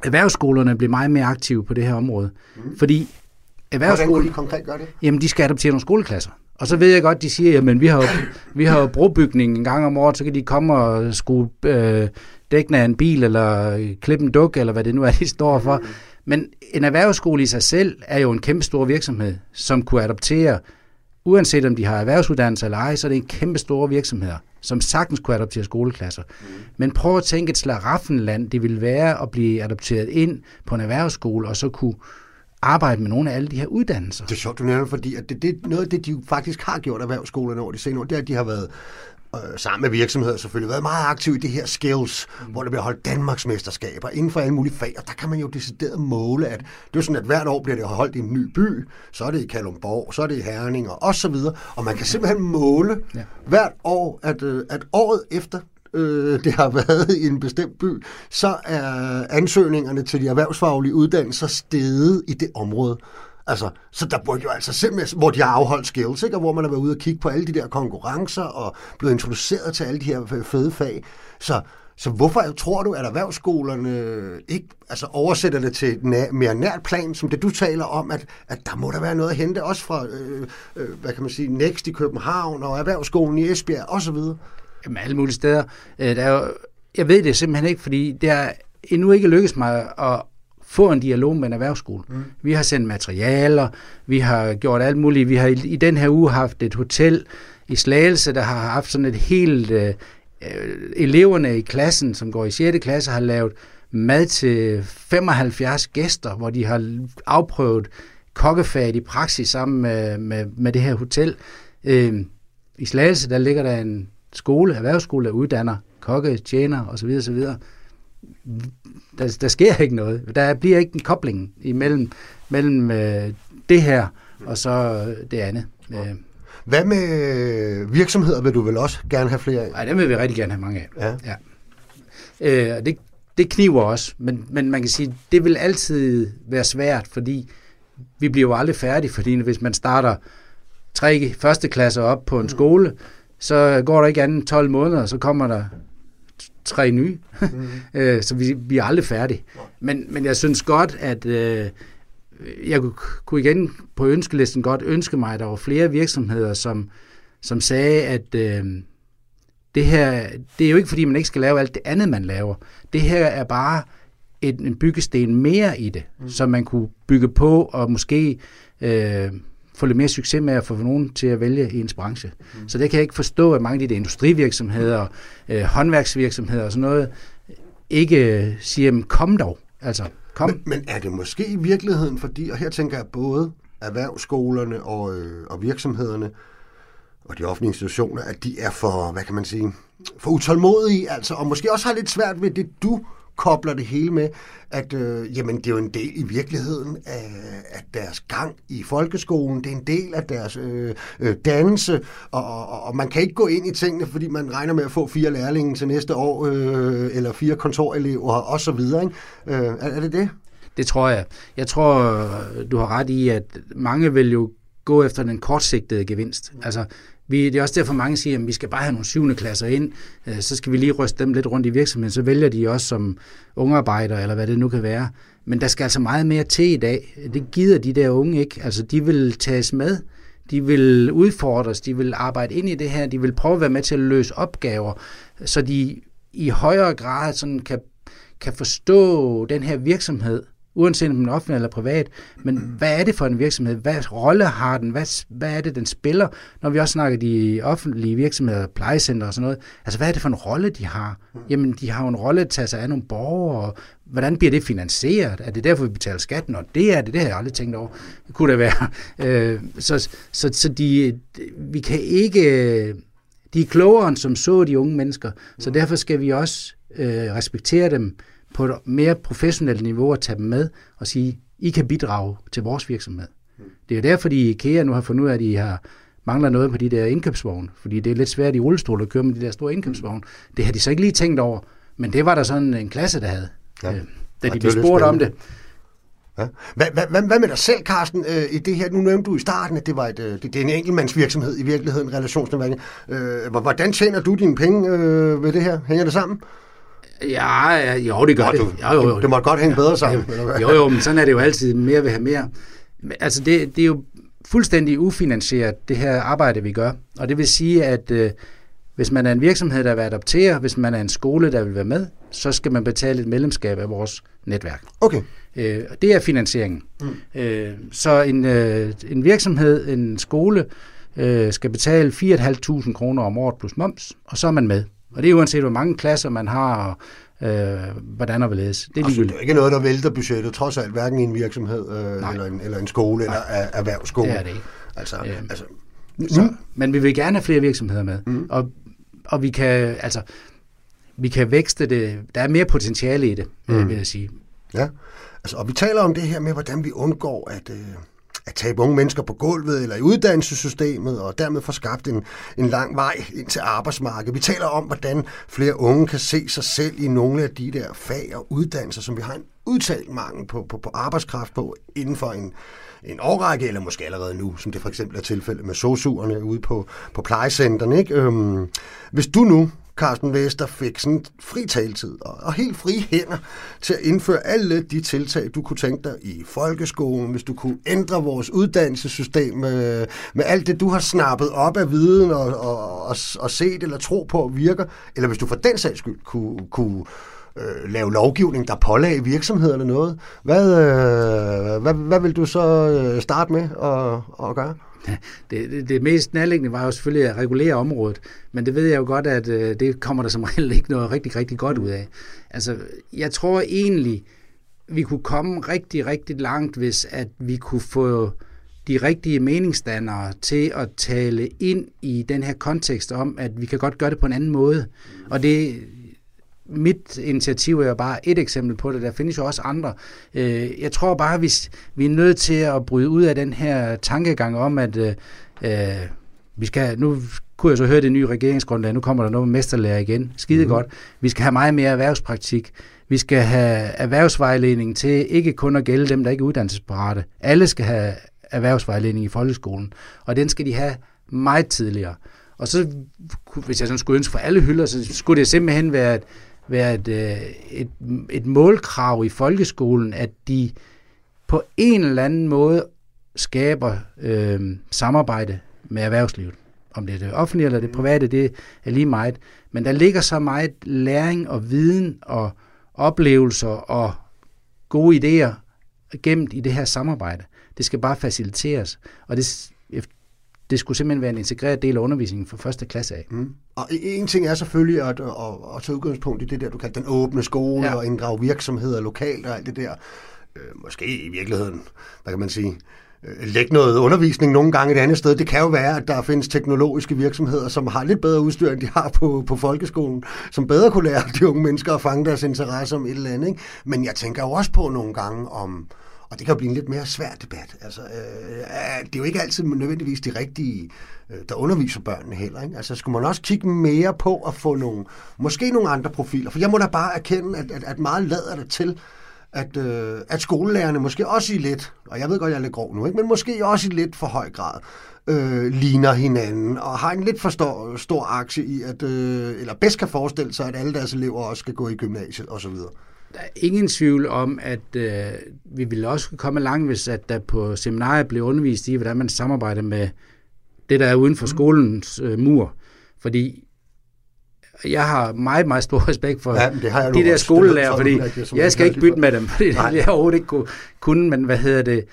erhvervsskolerne bliver meget mere aktive på det her område. Mm. Fordi erhvervsskolen... Hvordan kunne de konkret gøre det? Jamen, de skal adoptere nogle skoleklasser. Og så ved jeg godt, de siger, at vi har jo, vi har jo brobygning en gang om året, så kan de komme og skrue øh, dækken af en bil, eller klippe en duk, eller hvad det nu er, de står for. Men en erhvervsskole i sig selv er jo en kæmpe stor virksomhed, som kunne adoptere, uanset om de har erhvervsuddannelse eller ej, så er det en kæmpe store virksomheder, som sagtens kunne adoptere skoleklasser. Men prøv at tænke et slaraffenland, det ville være at blive adopteret ind på en erhvervsskole, og så kunne arbejde med nogle af alle de her uddannelser. Det er sjovt, du nævner, fordi at det, det, noget af det, de faktisk har gjort erhvervsskolerne over de senere år, det er, at de har været øh, sammen med virksomheder selvfølgelig, været meget aktive i det her skills, mm. hvor der bliver holdt Danmarks mesterskaber inden for alle mulige fag, og der kan man jo decideret måle, at det er sådan, at hvert år bliver det holdt i en ny by, så er det i Kalundborg, så er det i Herning og, og så videre, og man kan simpelthen måle ja. hvert år, at, øh, at året efter øh, det har været i en bestemt by, så er ansøgningerne til de erhvervsfaglige uddannelser steget i det område. Altså, så der burde jo altså simpelthen, hvor de har afholdt skills, ikke? og hvor man har været ude og kigge på alle de der konkurrencer og blevet introduceret til alle de her fede fag. Så, så hvorfor tror du, at erhvervsskolerne ikke altså oversætter det til et mere nært plan, som det du taler om, at, at der må der være noget at hente, også fra, øh, øh, hvad kan man sige, Next i København og Erhvervsskolen i Esbjerg osv.? Jamen, alle mulige steder. Øh, der er jo, jeg ved det simpelthen ikke, fordi det er endnu ikke lykkedes mig at få en dialog med en erhvervsskole. Mm. Vi har sendt materialer, vi har gjort alt muligt. Vi har i, i den her uge haft et hotel i Slagelse, der har haft sådan et helt... Øh, eleverne i klassen, som går i 6. klasse, har lavet mad til 75 gæster, hvor de har afprøvet kokkefaget i praksis sammen med, med, med det her hotel. Øh, I Slagelse, der ligger der en skole, erhvervsskole, der uddanner kokke, tjener osv. osv. Der, der sker ikke noget. Der bliver ikke en kobling imellem mellem øh, det her og så det andet. Øh. Hvad med virksomheder vil du vel også gerne have flere af? Nej, dem vil vi rigtig gerne have mange af. Ja. ja. Øh, det, det kniver også, men, men man kan sige, det vil altid være svært, fordi vi bliver jo aldrig færdige, fordi hvis man starter tre første klasser op på en skole, så går der ikke andet 12 måneder, så kommer der tre nye. Mm. så vi, vi er aldrig færdige. Men, men jeg synes godt, at øh, jeg kunne igen på ønskelisten godt ønske mig, at der var flere virksomheder, som, som sagde, at øh, det her, det er jo ikke fordi, man ikke skal lave alt det andet, man laver. Det her er bare et, en byggesten mere i det, mm. som man kunne bygge på og måske øh, få lidt mere succes med at få nogen til at vælge ens branche. Mm. Så det kan jeg ikke forstå, at mange af de industrivirksomheder, øh, håndværksvirksomheder og sådan noget, ikke siger, kom dog. Altså, kom. Men, men er det måske i virkeligheden, fordi, og her tænker jeg både erhvervsskolerne og, øh, og virksomhederne, og de offentlige institutioner, at de er for, hvad kan man sige, for utålmodige, altså, og måske også har lidt svært ved det, du kobler det hele med, at øh, jamen, det er jo en del i virkeligheden af, af deres gang i folkeskolen. Det er en del af deres øh, øh, dannelse, og, og, og man kan ikke gå ind i tingene, fordi man regner med at få fire lærlinge til næste år, øh, eller fire kontorelever osv. Ikke? Øh, er, er det det? Det tror jeg. Jeg tror, du har ret i, at mange vil jo gå efter den kortsigtede gevinst. Altså, vi, det er også derfor, mange siger, at vi skal bare have nogle syvende klasser ind, øh, så skal vi lige ryste dem lidt rundt i virksomheden, så vælger de også som ungearbejder, eller hvad det nu kan være. Men der skal altså meget mere til i dag. Det gider de der unge ikke. Altså, de vil tages med, de vil udfordres, de vil arbejde ind i det her, de vil prøve at være med til at løse opgaver, så de i højere grad sådan kan, kan forstå den her virksomhed, uanset om den er offentlig eller privat. Men hvad er det for en virksomhed? Hvad rolle har den? Hvad, hvad er det, den spiller? Når vi også snakker de offentlige virksomheder, plejecenter og sådan noget. Altså, hvad er det for en rolle, de har? Jamen, de har jo en rolle at tage sig af nogle borgere, og hvordan bliver det finansieret? Er det derfor, vi betaler skatten? Og det er det, det har jeg aldrig tænkt over. Det kunne det være. Øh, så så, så de, vi kan ikke... De er klogere end som så de unge mennesker, så derfor skal vi også øh, respektere dem, på et mere professionelt niveau at tage dem med og sige, I kan bidrage til vores virksomhed. Det Det er jo derfor, de i IKEA nu har fundet ud af, at de har mangler noget på de der indkøbsvogne, fordi det er lidt svært i rullestol at køre med de der store indkøbsvogne. Det har de så ikke lige tænkt over, men det var der sådan en klasse, der havde, ja. øh, da Ja, de er blev spurgt om det. Ja. Hvad, hvad, hvad, hvad med dig selv, Carsten, øh, i det her? Nu nævnte du i starten, at det var et, øh, det, det er en enkeltmandsvirksomhed i virkeligheden, relationsnetværket. Øh, hvor- hvordan tjener du dine penge øh, ved det her? Hænger det sammen? Ja, ja, jo, det gør Nå, det. du, Jo, jo, jo. det, måtte godt hænge bedre sammen. Jo, jo, men sådan er det jo altid. Mere vil have mere. Men, Altså, det, det er jo fuldstændig ufinansieret, det her arbejde, vi gør. Og det vil sige, at øh, hvis man er en virksomhed, der vil adoptere, hvis man er en skole, der vil være med, så skal man betale et medlemskab af vores netværk. Okay. Øh, det er finansieringen. Mm. Øh, så en, øh, en virksomhed, en skole, øh, skal betale 4.500 kroner om året plus moms, og så er man med. Og det er uanset, hvor mange klasser man har, og øh, hvordan og hvorledes. Det er Altså, det er ikke noget, der vælter budgettet, trods alt, hverken i en virksomhed, øh, Nej. eller, en, eller en skole, eller er, erhvervsskole. Det er det ikke. Altså, Øhm, altså, Så, men vi vil gerne have flere virksomheder med. Mm. Og, og vi kan altså vi kan vækste det. Der er mere potentiale i det, mm. vil jeg sige. Ja, altså, og vi taler om det her med, hvordan vi undgår at, øh, at tabe unge mennesker på gulvet eller i uddannelsessystemet, og dermed få skabt en, en lang vej ind til arbejdsmarkedet. Vi taler om, hvordan flere unge kan se sig selv i nogle af de der fag og uddannelser, som vi har en udtalt mangel på, på, på arbejdskraft på inden for en, en årrække, eller måske allerede nu, som det for eksempel er tilfældet med sosuerne ude på, på plejecenterne. Ikke? Øhm, hvis du nu Carsten Vester fik sådan fri taletid og, og helt frie hænder til at indføre alle de tiltag, du kunne tænke dig i folkeskolen, hvis du kunne ændre vores uddannelsessystem med, med alt det, du har snappet op af viden og, og, og, og set eller tro på virker, eller hvis du for den sags skyld kunne, kunne øh, lave lovgivning, der pålagde virksomhederne noget. Hvad, øh, hvad, hvad vil du så øh, starte med at, at gøre? Det, det, det mest nærliggende var jo selvfølgelig at regulere området, men det ved jeg jo godt, at øh, det kommer der som regel ikke noget rigtig, rigtig godt ud af. Altså, jeg tror egentlig, vi kunne komme rigtig, rigtig langt, hvis at vi kunne få de rigtige meningsdannere til at tale ind i den her kontekst om, at vi kan godt gøre det på en anden måde. Og det, mit initiativ er jo bare et eksempel på det. Der findes jo også andre. Øh, Jeg tror bare, hvis vi er nødt til at bryde ud af den her tankegang om, at øh, øh, vi skal, nu kunne jeg så høre det nye regeringsgrundlag, nu kommer der noget med mesterlærer igen. Skide godt. Vi skal have meget mere erhvervspraktik. Vi skal have erhvervsvejledning til ikke kun at gælde dem, der ikke er uddannelsesparate. Alle skal have erhvervsvejledning i folkeskolen, og den skal de have meget tidligere. Og så, hvis jeg sådan skulle ønske for alle hylder, så skulle det simpelthen være et, være et, øh, et, et målkrav i folkeskolen, at de på en eller anden måde skaber øh, samarbejde med erhvervslivet. Om det er det offentlige eller det private, det er lige meget. Men der ligger så meget læring og viden og oplevelser og gode idéer gemt i det her samarbejde. Det skal bare faciliteres. Og det, det skulle simpelthen være en integreret del af undervisningen fra første klasse af. Mm. Og en ting er selvfølgelig at, at, at tage udgangspunkt i det der, du kalder den åbne skole, ja. Og inddrage virksomheder lokalt og alt det der. Øh, måske i virkeligheden, hvad kan man sige, øh, lægge noget undervisning nogle gange et andet sted. Det kan jo være, at der findes teknologiske virksomheder, som har lidt bedre udstyr, end de har på, på folkeskolen, som bedre kunne lære de unge mennesker at fange deres interesse om et eller andet. Ikke? Men jeg tænker jo også på nogle gange om, og det kan jo blive en lidt mere svær debat. Altså, øh, øh det er jo ikke altid nødvendigvis de rigtige, øh, der underviser børnene heller. Ikke? Altså, skulle man også kigge mere på at få nogle, måske nogle andre profiler? For jeg må da bare erkende, at, at, at meget lader det til, at, øh, at skolelærerne måske også i lidt, og jeg ved godt, jeg er lidt grov nu, ikke? men måske også i lidt for høj grad, øh, ligner hinanden, og har en lidt for stor, stor aktie i, at, øh, eller bedst kan forestille sig, at alle deres elever også skal gå i gymnasiet osv. Der er ingen tvivl om, at øh, vi ville også komme langt, hvis at der på seminariet blev undervist i, hvordan man samarbejder med det, der er uden for skolens øh, mur. Fordi jeg har meget, meget stor respekt for Ja, det har jeg de der skolelærer, fordi jeg- skal ikke bytte med dem, fordi det Nej. jeg overhovedet ikke kunne, kunne, men hvad hedder det?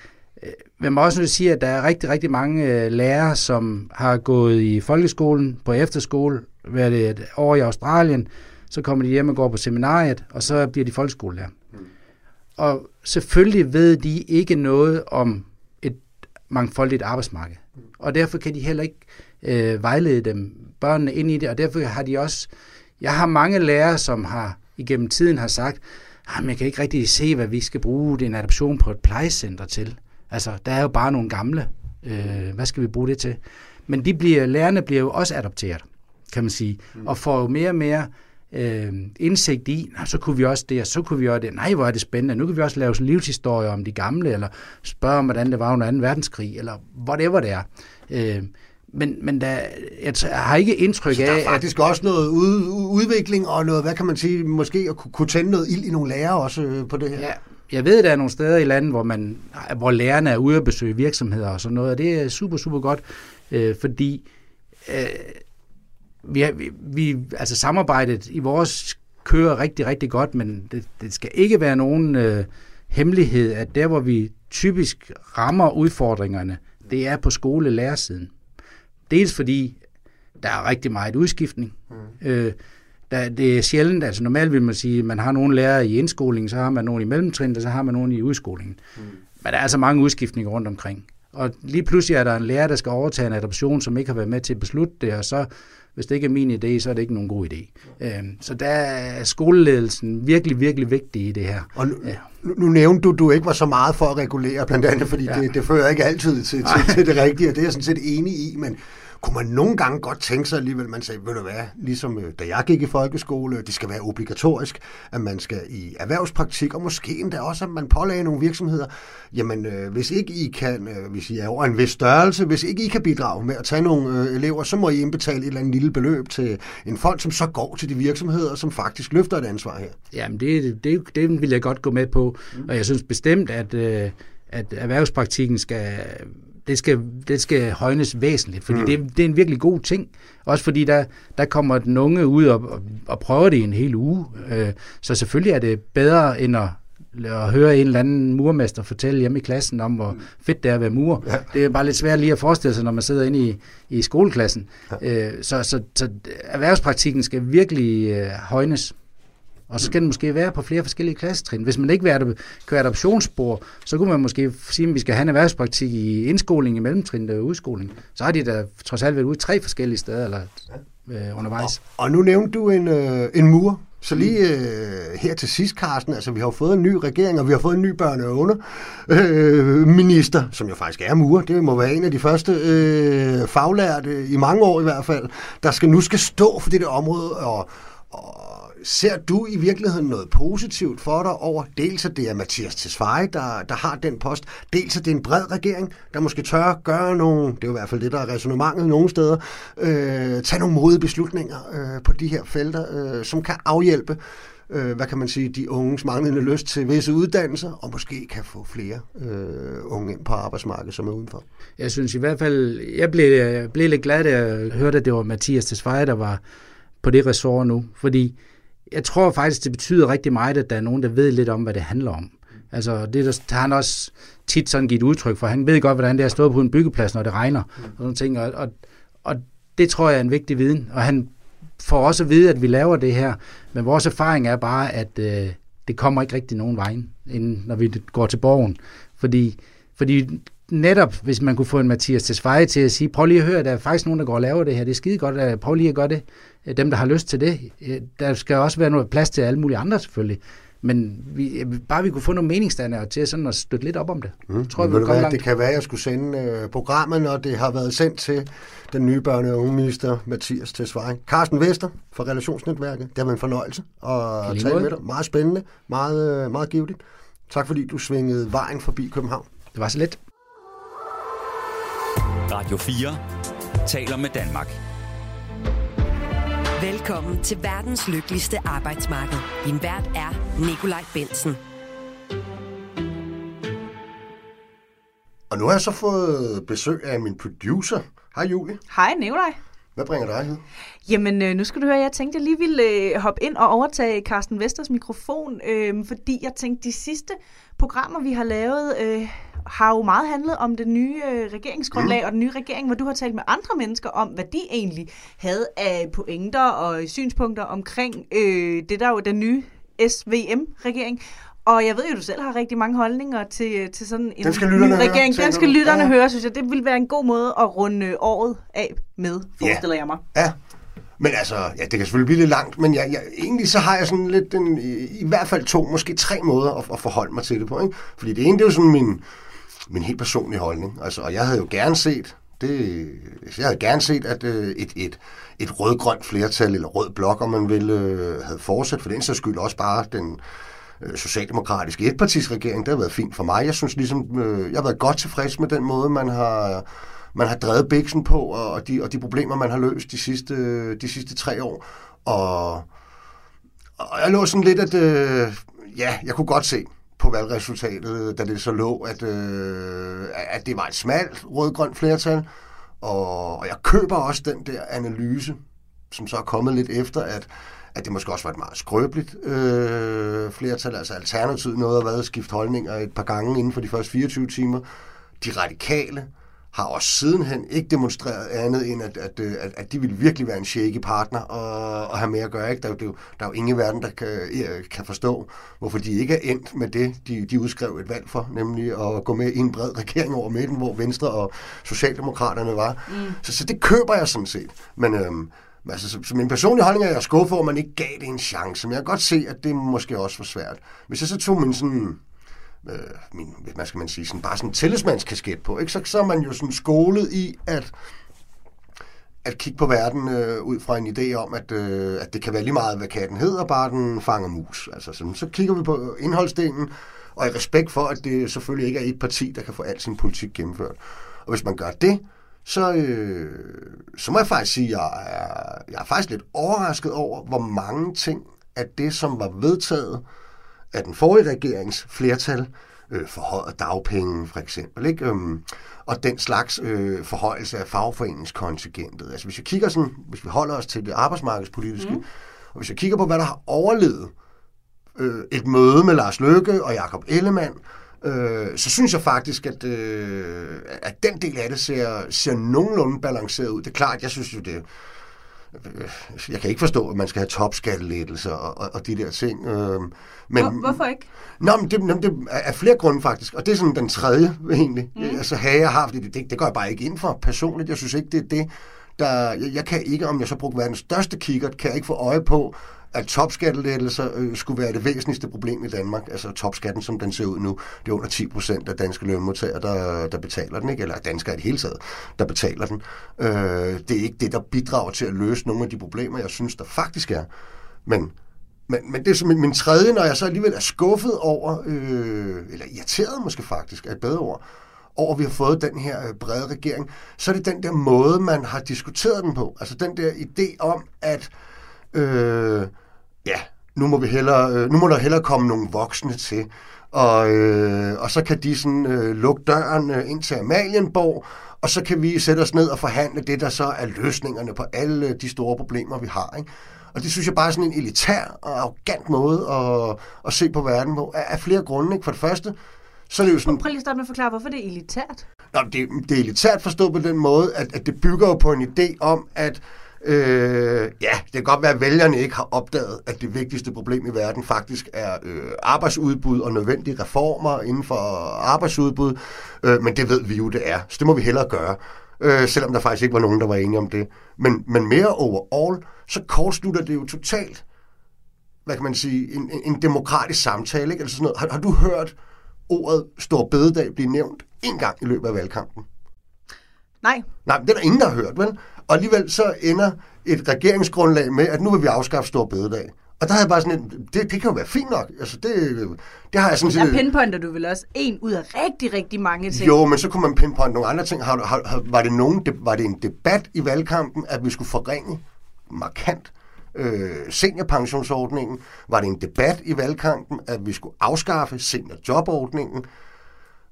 Øh, Man må også nu sige, at der er rigtig, rigtig mange øh, lærere, som har gået i folkeskolen, på efterskole, været et år i Australien, så kommer de hjem og går på seminariet, og så bliver de folkeskolelærer. Og selvfølgelig ved de ikke noget om et mangfoldigt arbejdsmarked. Og derfor kan de heller ikke øh, vejlede dem, børnene ind i det, og derfor har de også, jeg har mange lærere, som har igennem tiden har sagt, at jeg kan ikke rigtig se, hvad vi skal bruge en adoption på et plejecenter til. Altså, der er jo bare nogle gamle. Øh, hvad skal vi bruge det til? Men de bliver, lærerne bliver jo også adopteret, kan man sige, og får jo mere og mere øh, indsigt i, så kunne vi også det, og så kunne vi også det. Nej, hvor er det spændende. Nu kan vi også lave sådan livshistorier om de gamle, eller spørge om, hvordan det var under 2. verdenskrig, eller whatever det er. Øh, men, men der, jeg har ikke indtryk af... Så der er faktisk at, også noget ud, udvikling og noget, hvad kan man sige, måske at kunne tænde noget ild i nogle lærere også øh, på det her. Ja, jeg ved, at der er nogle steder i landet, hvor, man, hvor lærerne er ude at besøge virksomheder og sådan noget, og det er super, super godt, øh, fordi øh, vi, vi, vi, altså samarbejdet i vores kører rigtig, rigtig godt, men det, det skal ikke være nogen øh, hemmelighed, at der, hvor vi typisk rammer udfordringerne, det er på skolelærersiden. Dels fordi der er rigtig meget udskiftning. Mm. Øh, der, det er sjældent, altså normalt vil man sige, at man har nogle lærere i indskolingen, så har man nogle i mellemtrin, og så har man nogle i udskolingen. Mm. Men der er altså mange udskiftninger rundt omkring. Og lige pludselig er der en lærer, der skal overtage en adoption, som ikke har været med til at beslutte det, og så, hvis det ikke er min idé, så er det ikke nogen god idé. Øhm, så der er skoleledelsen virkelig, virkelig vigtig i det her. Og nu, ja. nu, nu nævnte du, du ikke var så meget for at regulere, blandt andet, fordi ja. det, det fører ikke altid til, til, til det rigtige, og det er jeg sådan set enig i, men kunne man nogle gange godt tænke sig alligevel, man sagde, ved du hvad, ligesom øh, da jeg gik i folkeskole, det skal være obligatorisk, at man skal i erhvervspraktik, og måske endda også, at man pålagde nogle virksomheder, jamen øh, hvis ikke I kan, øh, hvis I er over en vis størrelse, hvis ikke I kan bidrage med at tage nogle øh, elever, så må I indbetale et eller andet lille beløb til en fond, som så går til de virksomheder, som faktisk løfter et ansvar her. Jamen det, det, det vil jeg godt gå med på, mm. og jeg synes bestemt, at, øh, at erhvervspraktikken skal det skal, det skal højnes væsentligt, fordi mm. det, det er en virkelig god ting. Også fordi der, der kommer den unge ud og, og, og prøver det en hel uge. Øh, så selvfølgelig er det bedre end at, at høre en eller anden murmester fortælle hjemme i klassen om, hvor fedt det er at være mur. Ja. Det er bare lidt svært lige at forestille sig, når man sidder inde i, i skoleklassen. Ja. Øh, så, så, så erhvervspraktikken skal virkelig øh, højnes. Og så skal den måske være på flere forskellige klassetrin. Hvis man ikke vil køre adoptionsspor, så kunne man måske sige, at vi skal have en erhvervspraktik i indskoling, i mellemtrin og udskoling. Så har de da trods alt været ude tre forskellige steder eller, øh, undervejs. Og, og nu nævnte du en, øh, en mur. Så lige øh, her til sidst, Carsten, altså vi har jo fået en ny regering, og vi har fået en ny børne- og under, øh, minister, som jo faktisk er mur. Det må være en af de første øh, faglærte, i mange år i hvert fald, der skal nu skal stå for det der område og, og ser du i virkeligheden noget positivt for dig over, dels at det er Mathias Tesfaye, der, der har den post, dels at det er en bred regering, der måske tør gøre nogle, det er jo i hvert fald det, der er resonemanget nogle steder, øh, tage nogle modige beslutninger øh, på de her felter, øh, som kan afhjælpe øh, hvad kan man sige, de unges manglende lyst til visse uddannelser, og måske kan få flere øh, unge ind på arbejdsmarkedet, som er udenfor. Jeg synes i hvert fald, jeg blev, blev lidt glad, da jeg hørte, at det var Mathias Tesfaye, der var på det ressort nu, fordi jeg tror faktisk, det betyder rigtig meget, at der er nogen, der ved lidt om, hvad det handler om. Altså, det der, har han også tit sådan givet udtryk for. Han ved godt, hvordan det er at stå på en byggeplads, når det regner. Mm. Og, sådan ting. Og, og, og det tror jeg er en vigtig viden. Og han får også at vide, at vi laver det her. Men vores erfaring er bare, at øh, det kommer ikke rigtig nogen vej, inden, når vi går til borgen. Fordi, fordi netop, hvis man kunne få en Mathias Tesfaye til at sige, prøv lige at høre, der er faktisk nogen, der går og laver det her, det er skide godt, prøv lige at gøre det. Dem, der har lyst til det. Der skal også være noget plads til alle mulige andre selvfølgelig. Men vi, bare vi kunne få nogle meningsdannere til sådan at støtte lidt op om det. Mm. Tror vi hvad, langt. Det kan være, at jeg skulle sende programmet, når det har været sendt til den nye børne- og ungeminister Mathias Tesfaye. Carsten Vester fra Relationsnetværket. Det har været en fornøjelse at tale med dig. Meget spændende, meget, øh, meget givetigt. Tak fordi du svingede vejen forbi København. Det var så let. Radio 4 taler med Danmark. Velkommen til verdens lykkeligste arbejdsmarked. Din vært er Nikolaj Bensen. Og nu har jeg så fået besøg af min producer. Hej Julie. Hej Nikolaj. Hvad bringer dig her? Jamen, øh, nu skal du høre, jeg tænkte, jeg lige ville øh, hoppe ind og overtage Carsten Vesters mikrofon, øh, fordi jeg tænkte, de sidste programmer, vi har lavet, øh, har jo meget handlet om det nye øh, regeringsgrundlag mm. og den nye regering, hvor du har talt med andre mennesker om, hvad de egentlig havde af pointer og synspunkter omkring øh, det der jo den nye SVM-regering. Og jeg ved jo, du selv har rigtig mange holdninger til, til sådan en ny regering. Høre, den skal lytterne ja. høre, synes jeg. Det vil være en god måde at runde året af med, forestiller ja. jeg mig. Ja, men altså, ja, det kan selvfølgelig blive lidt langt, men jeg, jeg, egentlig så har jeg sådan lidt, en, i, i hvert fald to, måske tre måder at, at forholde mig til det på. Ikke? Fordi det ene, det er jo sådan min, min helt personlige holdning. Altså, og jeg havde jo gerne set, det, jeg havde gerne set, at øh, et, et, et rød-grønt flertal, eller rød blok, om man ville, øh, havde fortsat, for den så skyld også bare den øh, socialdemokratiske etpartisregering, det har været fint for mig. Jeg synes ligesom, øh, jeg har været godt tilfreds med den måde, man har, man har drevet biksen på, og de, og de problemer, man har løst de sidste, de sidste tre år. Og, og jeg lå sådan lidt, at øh, ja, jeg kunne godt se, på valgresultatet, da det så lå, at, øh, at det var et smalt rød-grønt flertal. Og, og jeg køber også den der analyse, som så er kommet lidt efter, at, at det måske også var et meget skrøbeligt øh, flertal. Altså Alternativet noget at været skifte holdninger et par gange inden for de første 24 timer. De radikale har også sidenhen ikke demonstreret andet end, at, at, at, at de vil virkelig være en shaky partner og, og have mere at gøre. Ikke? Der, er jo, der er jo ingen i verden, der kan, kan forstå, hvorfor de ikke er endt med det, de, de udskrev et valg for, nemlig at gå med i en bred regering over midten, hvor Venstre og Socialdemokraterne var. Mm. Så, så det køber jeg sådan set. Men øhm, altså, så, så min personlige holdning er, at jeg skuffet over, at man ikke gav det en chance. Men jeg kan godt se, at det måske også var svært. Hvis jeg så tog min sådan øh, min, hvad skal man sige, sådan, bare sådan en tillidsmandskasket på, ikke? Så, så er man jo sådan skolet i at, at kigge på verden øh, ud fra en idé om, at, øh, at det kan være lige meget, hvad katten hedder, bare den fanger mus. Altså, sådan, så kigger vi på indholdsdelen, og i respekt for, at det selvfølgelig ikke er et parti, der kan få al sin politik gennemført. Og hvis man gør det, så, øh, så må jeg faktisk sige, at jeg er, jeg er faktisk lidt overrasket over, hvor mange ting af det, som var vedtaget, øh, af den forrige regerings flertal, øh, forhøjet dagpenge for eksempel, ikke? Øhm, og den slags øh, forhøjelse af fagforeningskontingentet. Altså hvis vi kigger sådan, hvis vi holder os til det arbejdsmarkedspolitiske, mm. og hvis jeg kigger på, hvad der har overlevet øh, et møde med Lars Løkke og Jakob Ellemann, øh, så synes jeg faktisk, at, øh, at den del af det ser, ser nogenlunde balanceret ud. Det er klart, jeg synes jo, det jeg kan ikke forstå, at man skal have topskattelettelser og, og, og de der ting. Øh, men, Hvor, hvorfor ikke? Nå, men det, det er flere grunde faktisk, og det er sådan den tredje egentlig. Mm. Altså have jeg haft det, det, det går jeg bare ikke ind for personligt. Jeg synes ikke, det er det, der... Jeg, jeg kan ikke, om jeg så bruger verdens største kikkert, kan jeg ikke få øje på, at topskattelettelser øh, skulle være det væsentligste problem i Danmark. Altså topskatten, som den ser ud nu, det er under 10 procent af danske lønmodtagere, der, der betaler den, ikke? eller danskere i det hele taget, der betaler den. Øh, det er ikke det, der bidrager til at løse nogle af de problemer, jeg synes, der faktisk er. Men men, men det er som min, min tredje, når jeg så alligevel er skuffet over, øh, eller irriteret måske faktisk, er et bedre ord, over at vi har fået den her øh, brede regering, så er det den der måde, man har diskuteret den på. Altså den der idé om, at øh, ja, nu må, vi hellere, øh, nu må der hellere komme nogle voksne til, og, øh, og så kan de sådan øh, lukke døren øh, ind til Amalienborg, og så kan vi sætte os ned og forhandle det, der så er løsningerne på alle de store problemer, vi har. Ikke? Og det synes jeg bare er sådan en elitær og arrogant måde at, at se på verden på, af, af flere grunde. Ikke? For det første, så er det jo sådan... Prøv lige at starte med at forklare, hvorfor det er elitært. Nå, det, det er elitært forstået på den måde, at, at det bygger jo på en idé om, at Øh, ja, det kan godt være, at vælgerne ikke har opdaget, at det vigtigste problem i verden faktisk er øh, arbejdsudbud og nødvendige reformer inden for arbejdsudbud, øh, men det ved vi jo, det er, så det må vi hellere gøre, øh, selvom der faktisk ikke var nogen, der var enige om det. Men, men mere overall, så kortslutter det jo totalt, hvad kan man sige, en, en demokratisk samtale. Ikke? Altså sådan noget. Har, har du hørt ordet stor bededag blive nævnt en gang i løbet af valgkampen? Nej. Nej, det er der ingen, der har hørt, vel? Og alligevel så ender et regeringsgrundlag med, at nu vil vi afskaffe stor bededag. Og der havde jeg bare sådan en, det, det kan jo være fint nok. Altså, det, det har jeg sådan set... Der pinpointer du vel også en ud af rigtig, rigtig mange ting. Jo, men så kunne man pinpointe nogle andre ting. Har, har, var, det nogen, var det en debat i valgkampen, at vi skulle forringe markant øh, seniorpensionsordningen? Var det en debat i valgkampen, at vi skulle afskaffe seniorjobordningen?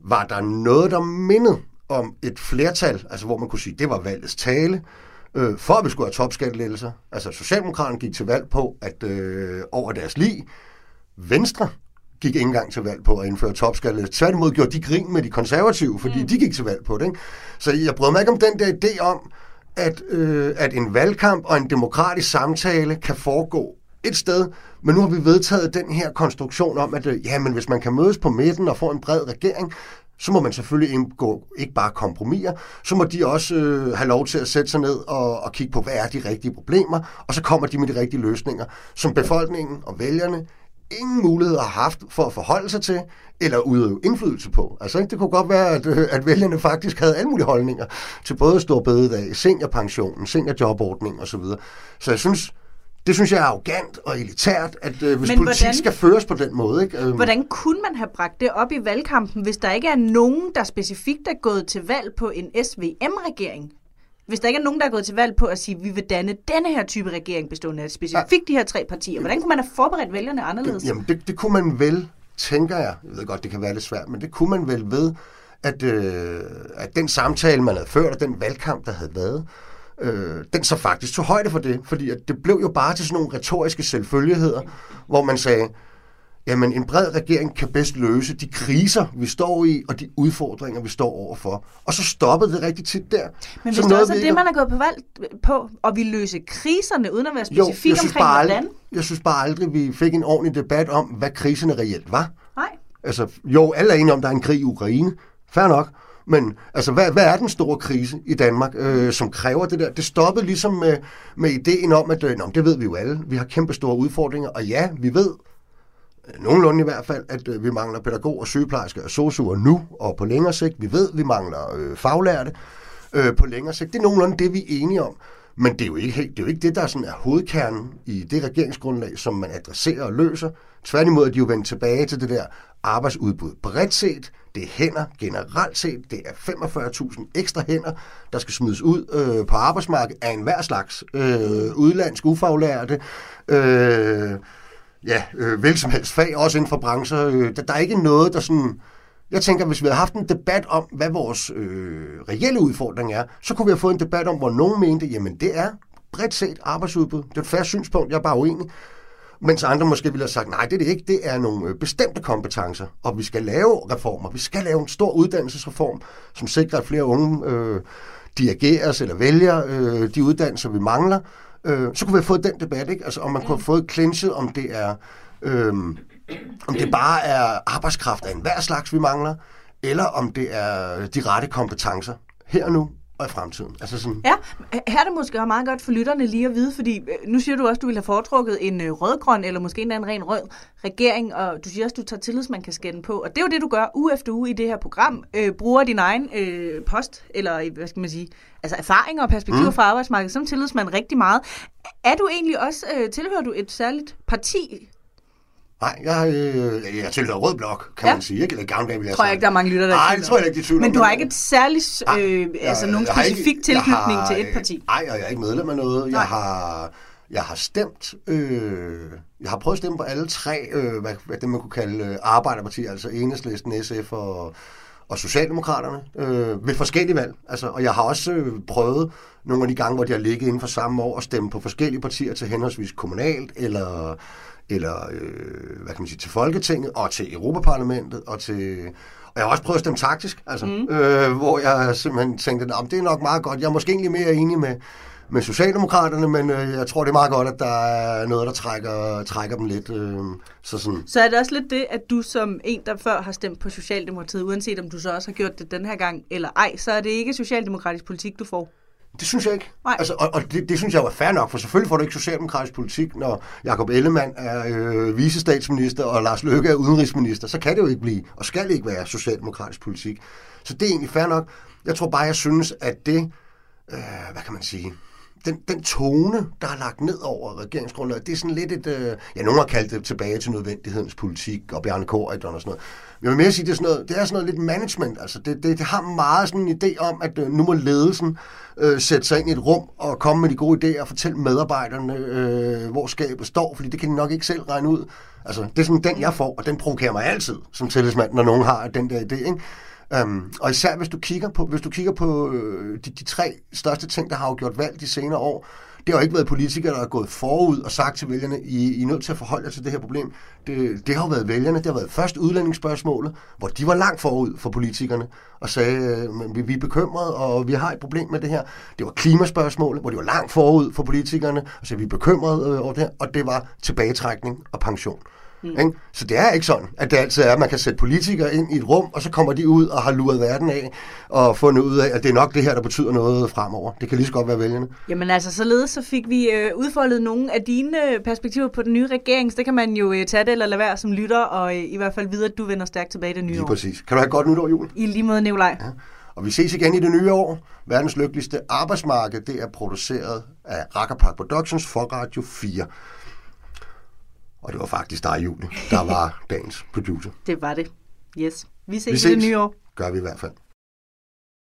Var der noget, der mindede om et flertal, altså hvor man kunne sige, det var valgets tale, øh, for at vi skulle have topskattelettelser. Altså Socialdemokraterne gik til valg på, at øh, over deres lig, Venstre gik ikke engang til valg på at indføre topskattelettelser. Tværtimod gjorde de grin med de konservative, fordi mm. de gik til valg på det. Ikke? Så jeg bryder mig ikke om den der idé om, at, øh, at en valgkamp og en demokratisk samtale kan foregå et sted, men nu har vi vedtaget den her konstruktion om, at øh, ja, men hvis man kan mødes på midten og få en bred regering, så må man selvfølgelig indgå ikke bare kompromiser, så må de også øh, have lov til at sætte sig ned og, og kigge på, hvad er de rigtige problemer, og så kommer de med de rigtige løsninger, som befolkningen og vælgerne ingen mulighed har haft for at forholde sig til, eller udøve indflydelse på. Altså, ikke? det kunne godt være, at, øh, at vælgerne faktisk havde alle mulige holdninger til både stor bededag, seniorpensionen, seniorjobordning osv. Så jeg synes, det synes jeg er arrogant og elitært, at øh, hvis Men politik hvordan- skal føres på den måde. Ikke? Øhm, Hvordan kunne man have bragt det op i valgkampen, hvis der ikke er nogen, der specifikt er gået til valg på en SVM-regering? Hvis der ikke er nogen, der er gået til valg på at sige, at vi vil danne denne her type regering bestående af specifikt de her tre partier. Hvordan kunne man have forberedt vælgerne anderledes? Jamen, det, det kunne man vel, tænker jeg, jeg ved godt, det kan være lidt svært, men det kunne man vel ved, at, øh, at den samtale, man havde ført, og den valgkamp, der havde været, øh, den så faktisk tog højde for det, fordi at det blev jo bare til sådan nogle retoriske selvfølgeligheder, hvor man sagde, jamen en bred regering kan bedst løse de kriser, vi står i, og de udfordringer, vi står overfor. Og så stoppede det rigtig tit der. Men Så hvis det nåede også er det, ikke- man er gået på valg på, og vi løse kriserne, uden at være specifik omkring, bare hvordan? aldrig, jeg synes bare aldrig, vi fik en ordentlig debat om, hvad kriserne reelt var. Nej. Altså, jo, alle er enige om, der er en krig i Ukraine. Fair nok. Men altså, hvad, hvad er den store krise i Danmark, øh, som kræver det der? Det stoppede ligesom med, med ideen om, at øh, nå, det ved vi jo alle. Vi har kæmpe store udfordringer, og ja, vi ved, øh, nogenlunde i hvert fald, at øh, vi mangler pædagoger, sygeplejersker og sosuer nu og på længere sigt. Vi ved, vi mangler øh, faglærte øh, på længere sigt. Det er nogenlunde det, vi er enige om. Men det er jo ikke, helt, det, er jo ikke det, der sådan er hovedkernen i det regeringsgrundlag, som man adresserer og løser. Tværtimod er de jo vendt tilbage til det der arbejdsudbud. Bredt set, det er hænder generelt set, det er 45.000 ekstra hænder, der skal smides ud øh, på arbejdsmarkedet af enhver slags øh, udlandsk ufaglærte. Øh, ja, øh, vel som helst fag, også inden for brancher. Øh, der, der er ikke noget, der sådan... Jeg tænker, hvis vi havde haft en debat om, hvad vores øh, reelle udfordring er, så kunne vi have fået en debat om, hvor nogen mente, jamen det er bredt set arbejdsudbud. Det er et færre synspunkt, jeg er bare uenig. Mens andre måske ville have sagt, nej, det er det ikke. Det er nogle øh, bestemte kompetencer, og vi skal lave reformer. Vi skal lave en stor uddannelsesreform, som sikrer, at flere unge øh, dirigeres eller vælger øh, de uddannelser, vi mangler. Øh, så kunne vi have fået den debat, ikke? Altså, om man kunne have fået clinchet, om det er... Øh, om det bare er arbejdskraft af enhver slags, vi mangler, eller om det er de rette kompetencer her og nu og i fremtiden. Altså sådan, Ja, her er det måske meget godt for lytterne lige at vide, fordi øh, nu siger du også, at du ville have foretrukket en øh, rødgrøn, eller måske endda en ren rød regering, og du siger også, at du tager tillidsmandskasketten på, og det er jo det, du gør uge efter uge i det her program. Øh, bruger din egen øh, post, eller øh, hvad skal man sige, altså erfaringer og perspektiver mm. fra arbejdsmarkedet som tillidsmand rigtig meget. Er du egentlig også, øh, tilhører du et særligt parti? Nej, jeg, øh, jeg tilhører rød blok, kan Ja. man sige. Ikke? Eller gamle dage, vil jeg Tror jeg ikke, der er mange lytter, der er Nej, det tror jeg ikke, de er i tvivl Men du har ikke et særligt, øh, altså nogen jeg specifik ikke- tilknytning jeg har, til et parti? Nej, og jeg er ikke medlem af noget. Nej. Jeg har, jeg har stemt, øh, jeg har prøvet at stemme på alle tre, øh, hvad, hvad det man kunne kalde øh, arbejderpartier, altså Enhedslisten, SF og, og Socialdemokraterne, øh, ved forskellige valg. Altså, og jeg har også øh, prøvet nogle af de gange, hvor de har ligget inden for samme år, at stemme på forskellige partier til henholdsvis kommunalt eller eller øh, hvad kan man sige, til Folketinget og til Europaparlamentet og til og jeg har også prøvet at stemme taktisk, altså, mm. øh, hvor jeg simpelthen tænkte, at det er nok meget godt. Jeg er måske egentlig mere enig med, med Socialdemokraterne, men øh, jeg tror, det er meget godt, at der er noget, der trækker, trækker dem lidt. Øh, så sådan. Så er det også lidt det, at du som en, der før har stemt på Socialdemokratiet, uanset om du så også har gjort det den her gang eller ej, så er det ikke socialdemokratisk politik, du får. Det synes jeg ikke. Nej. Altså, og og det, det synes jeg var fair nok, for selvfølgelig får du ikke socialdemokratisk politik, når Jakob Ellemann er øh, visestatsminister, og Lars Løkke er udenrigsminister. Så kan det jo ikke blive, og skal ikke være socialdemokratisk politik. Så det er egentlig fair nok. Jeg tror bare, jeg synes, at det, øh, hvad kan man sige, den, den tone, der er lagt ned over regeringsgrundlaget, det er sådan lidt et, øh, ja, nogen har kaldt det tilbage til nødvendighedens politik, og Bjarne Corydon og sådan noget. Men jeg vil mere sige, det er sådan noget, det er sådan noget lidt management, altså det, det, det har meget sådan en idé om, at øh, nu må ledelsen øh, sætte sig ind i et rum og komme med de gode idéer og fortælle medarbejderne, øh, hvor skabet står, fordi det kan de nok ikke selv regne ud. Altså, det er sådan den, jeg får, og den provokerer mig altid som tillidsmand, når nogen har den der idé, ikke? Øhm, og især hvis du kigger på, hvis du kigger på øh, de, de tre største ting, der har jo gjort valg de senere år, det har jo ikke været politikere, der er gået forud og sagt til vælgerne, I, I er nødt til at forholde jer til det her problem. Det, det har jo været vælgerne, det har været først udlændingsspørgsmålet, hvor de var langt forud for politikerne og sagde, øh, men vi, vi er bekymrede, og vi har et problem med det her. Det var klimaspørgsmålet, hvor de var langt forud for politikerne og sagde, vi er bekymrede øh, over det her, og det var tilbagetrækning og pension. Mm. Ikke? Så det er ikke sådan, at det altid er, at man kan sætte politikere ind i et rum, og så kommer de ud og har luret verden af, og fundet ud af, at det er nok det her, der betyder noget fremover. Det kan lige så godt være vælgerne. Jamen altså, således så fik vi øh, udfoldet nogle af dine perspektiver på den nye regering, så det kan man jo øh, tage det eller lade være som lytter, og øh, i hvert fald vide, at du vender stærkt tilbage i det nye Lige år. præcis. Kan du have et godt nytår, Jul? I lige måde, Nikolaj. Ja. Og vi ses igen i det nye år. Verdens lykkeligste arbejdsmarked, det er produceret af Rackerpark Productions for Radio 4. Og det var faktisk dig, Julie, der var dagens producer. Det var det. Yes. Vi ses, Vi ses. i det nye år. Gør vi i hvert fald.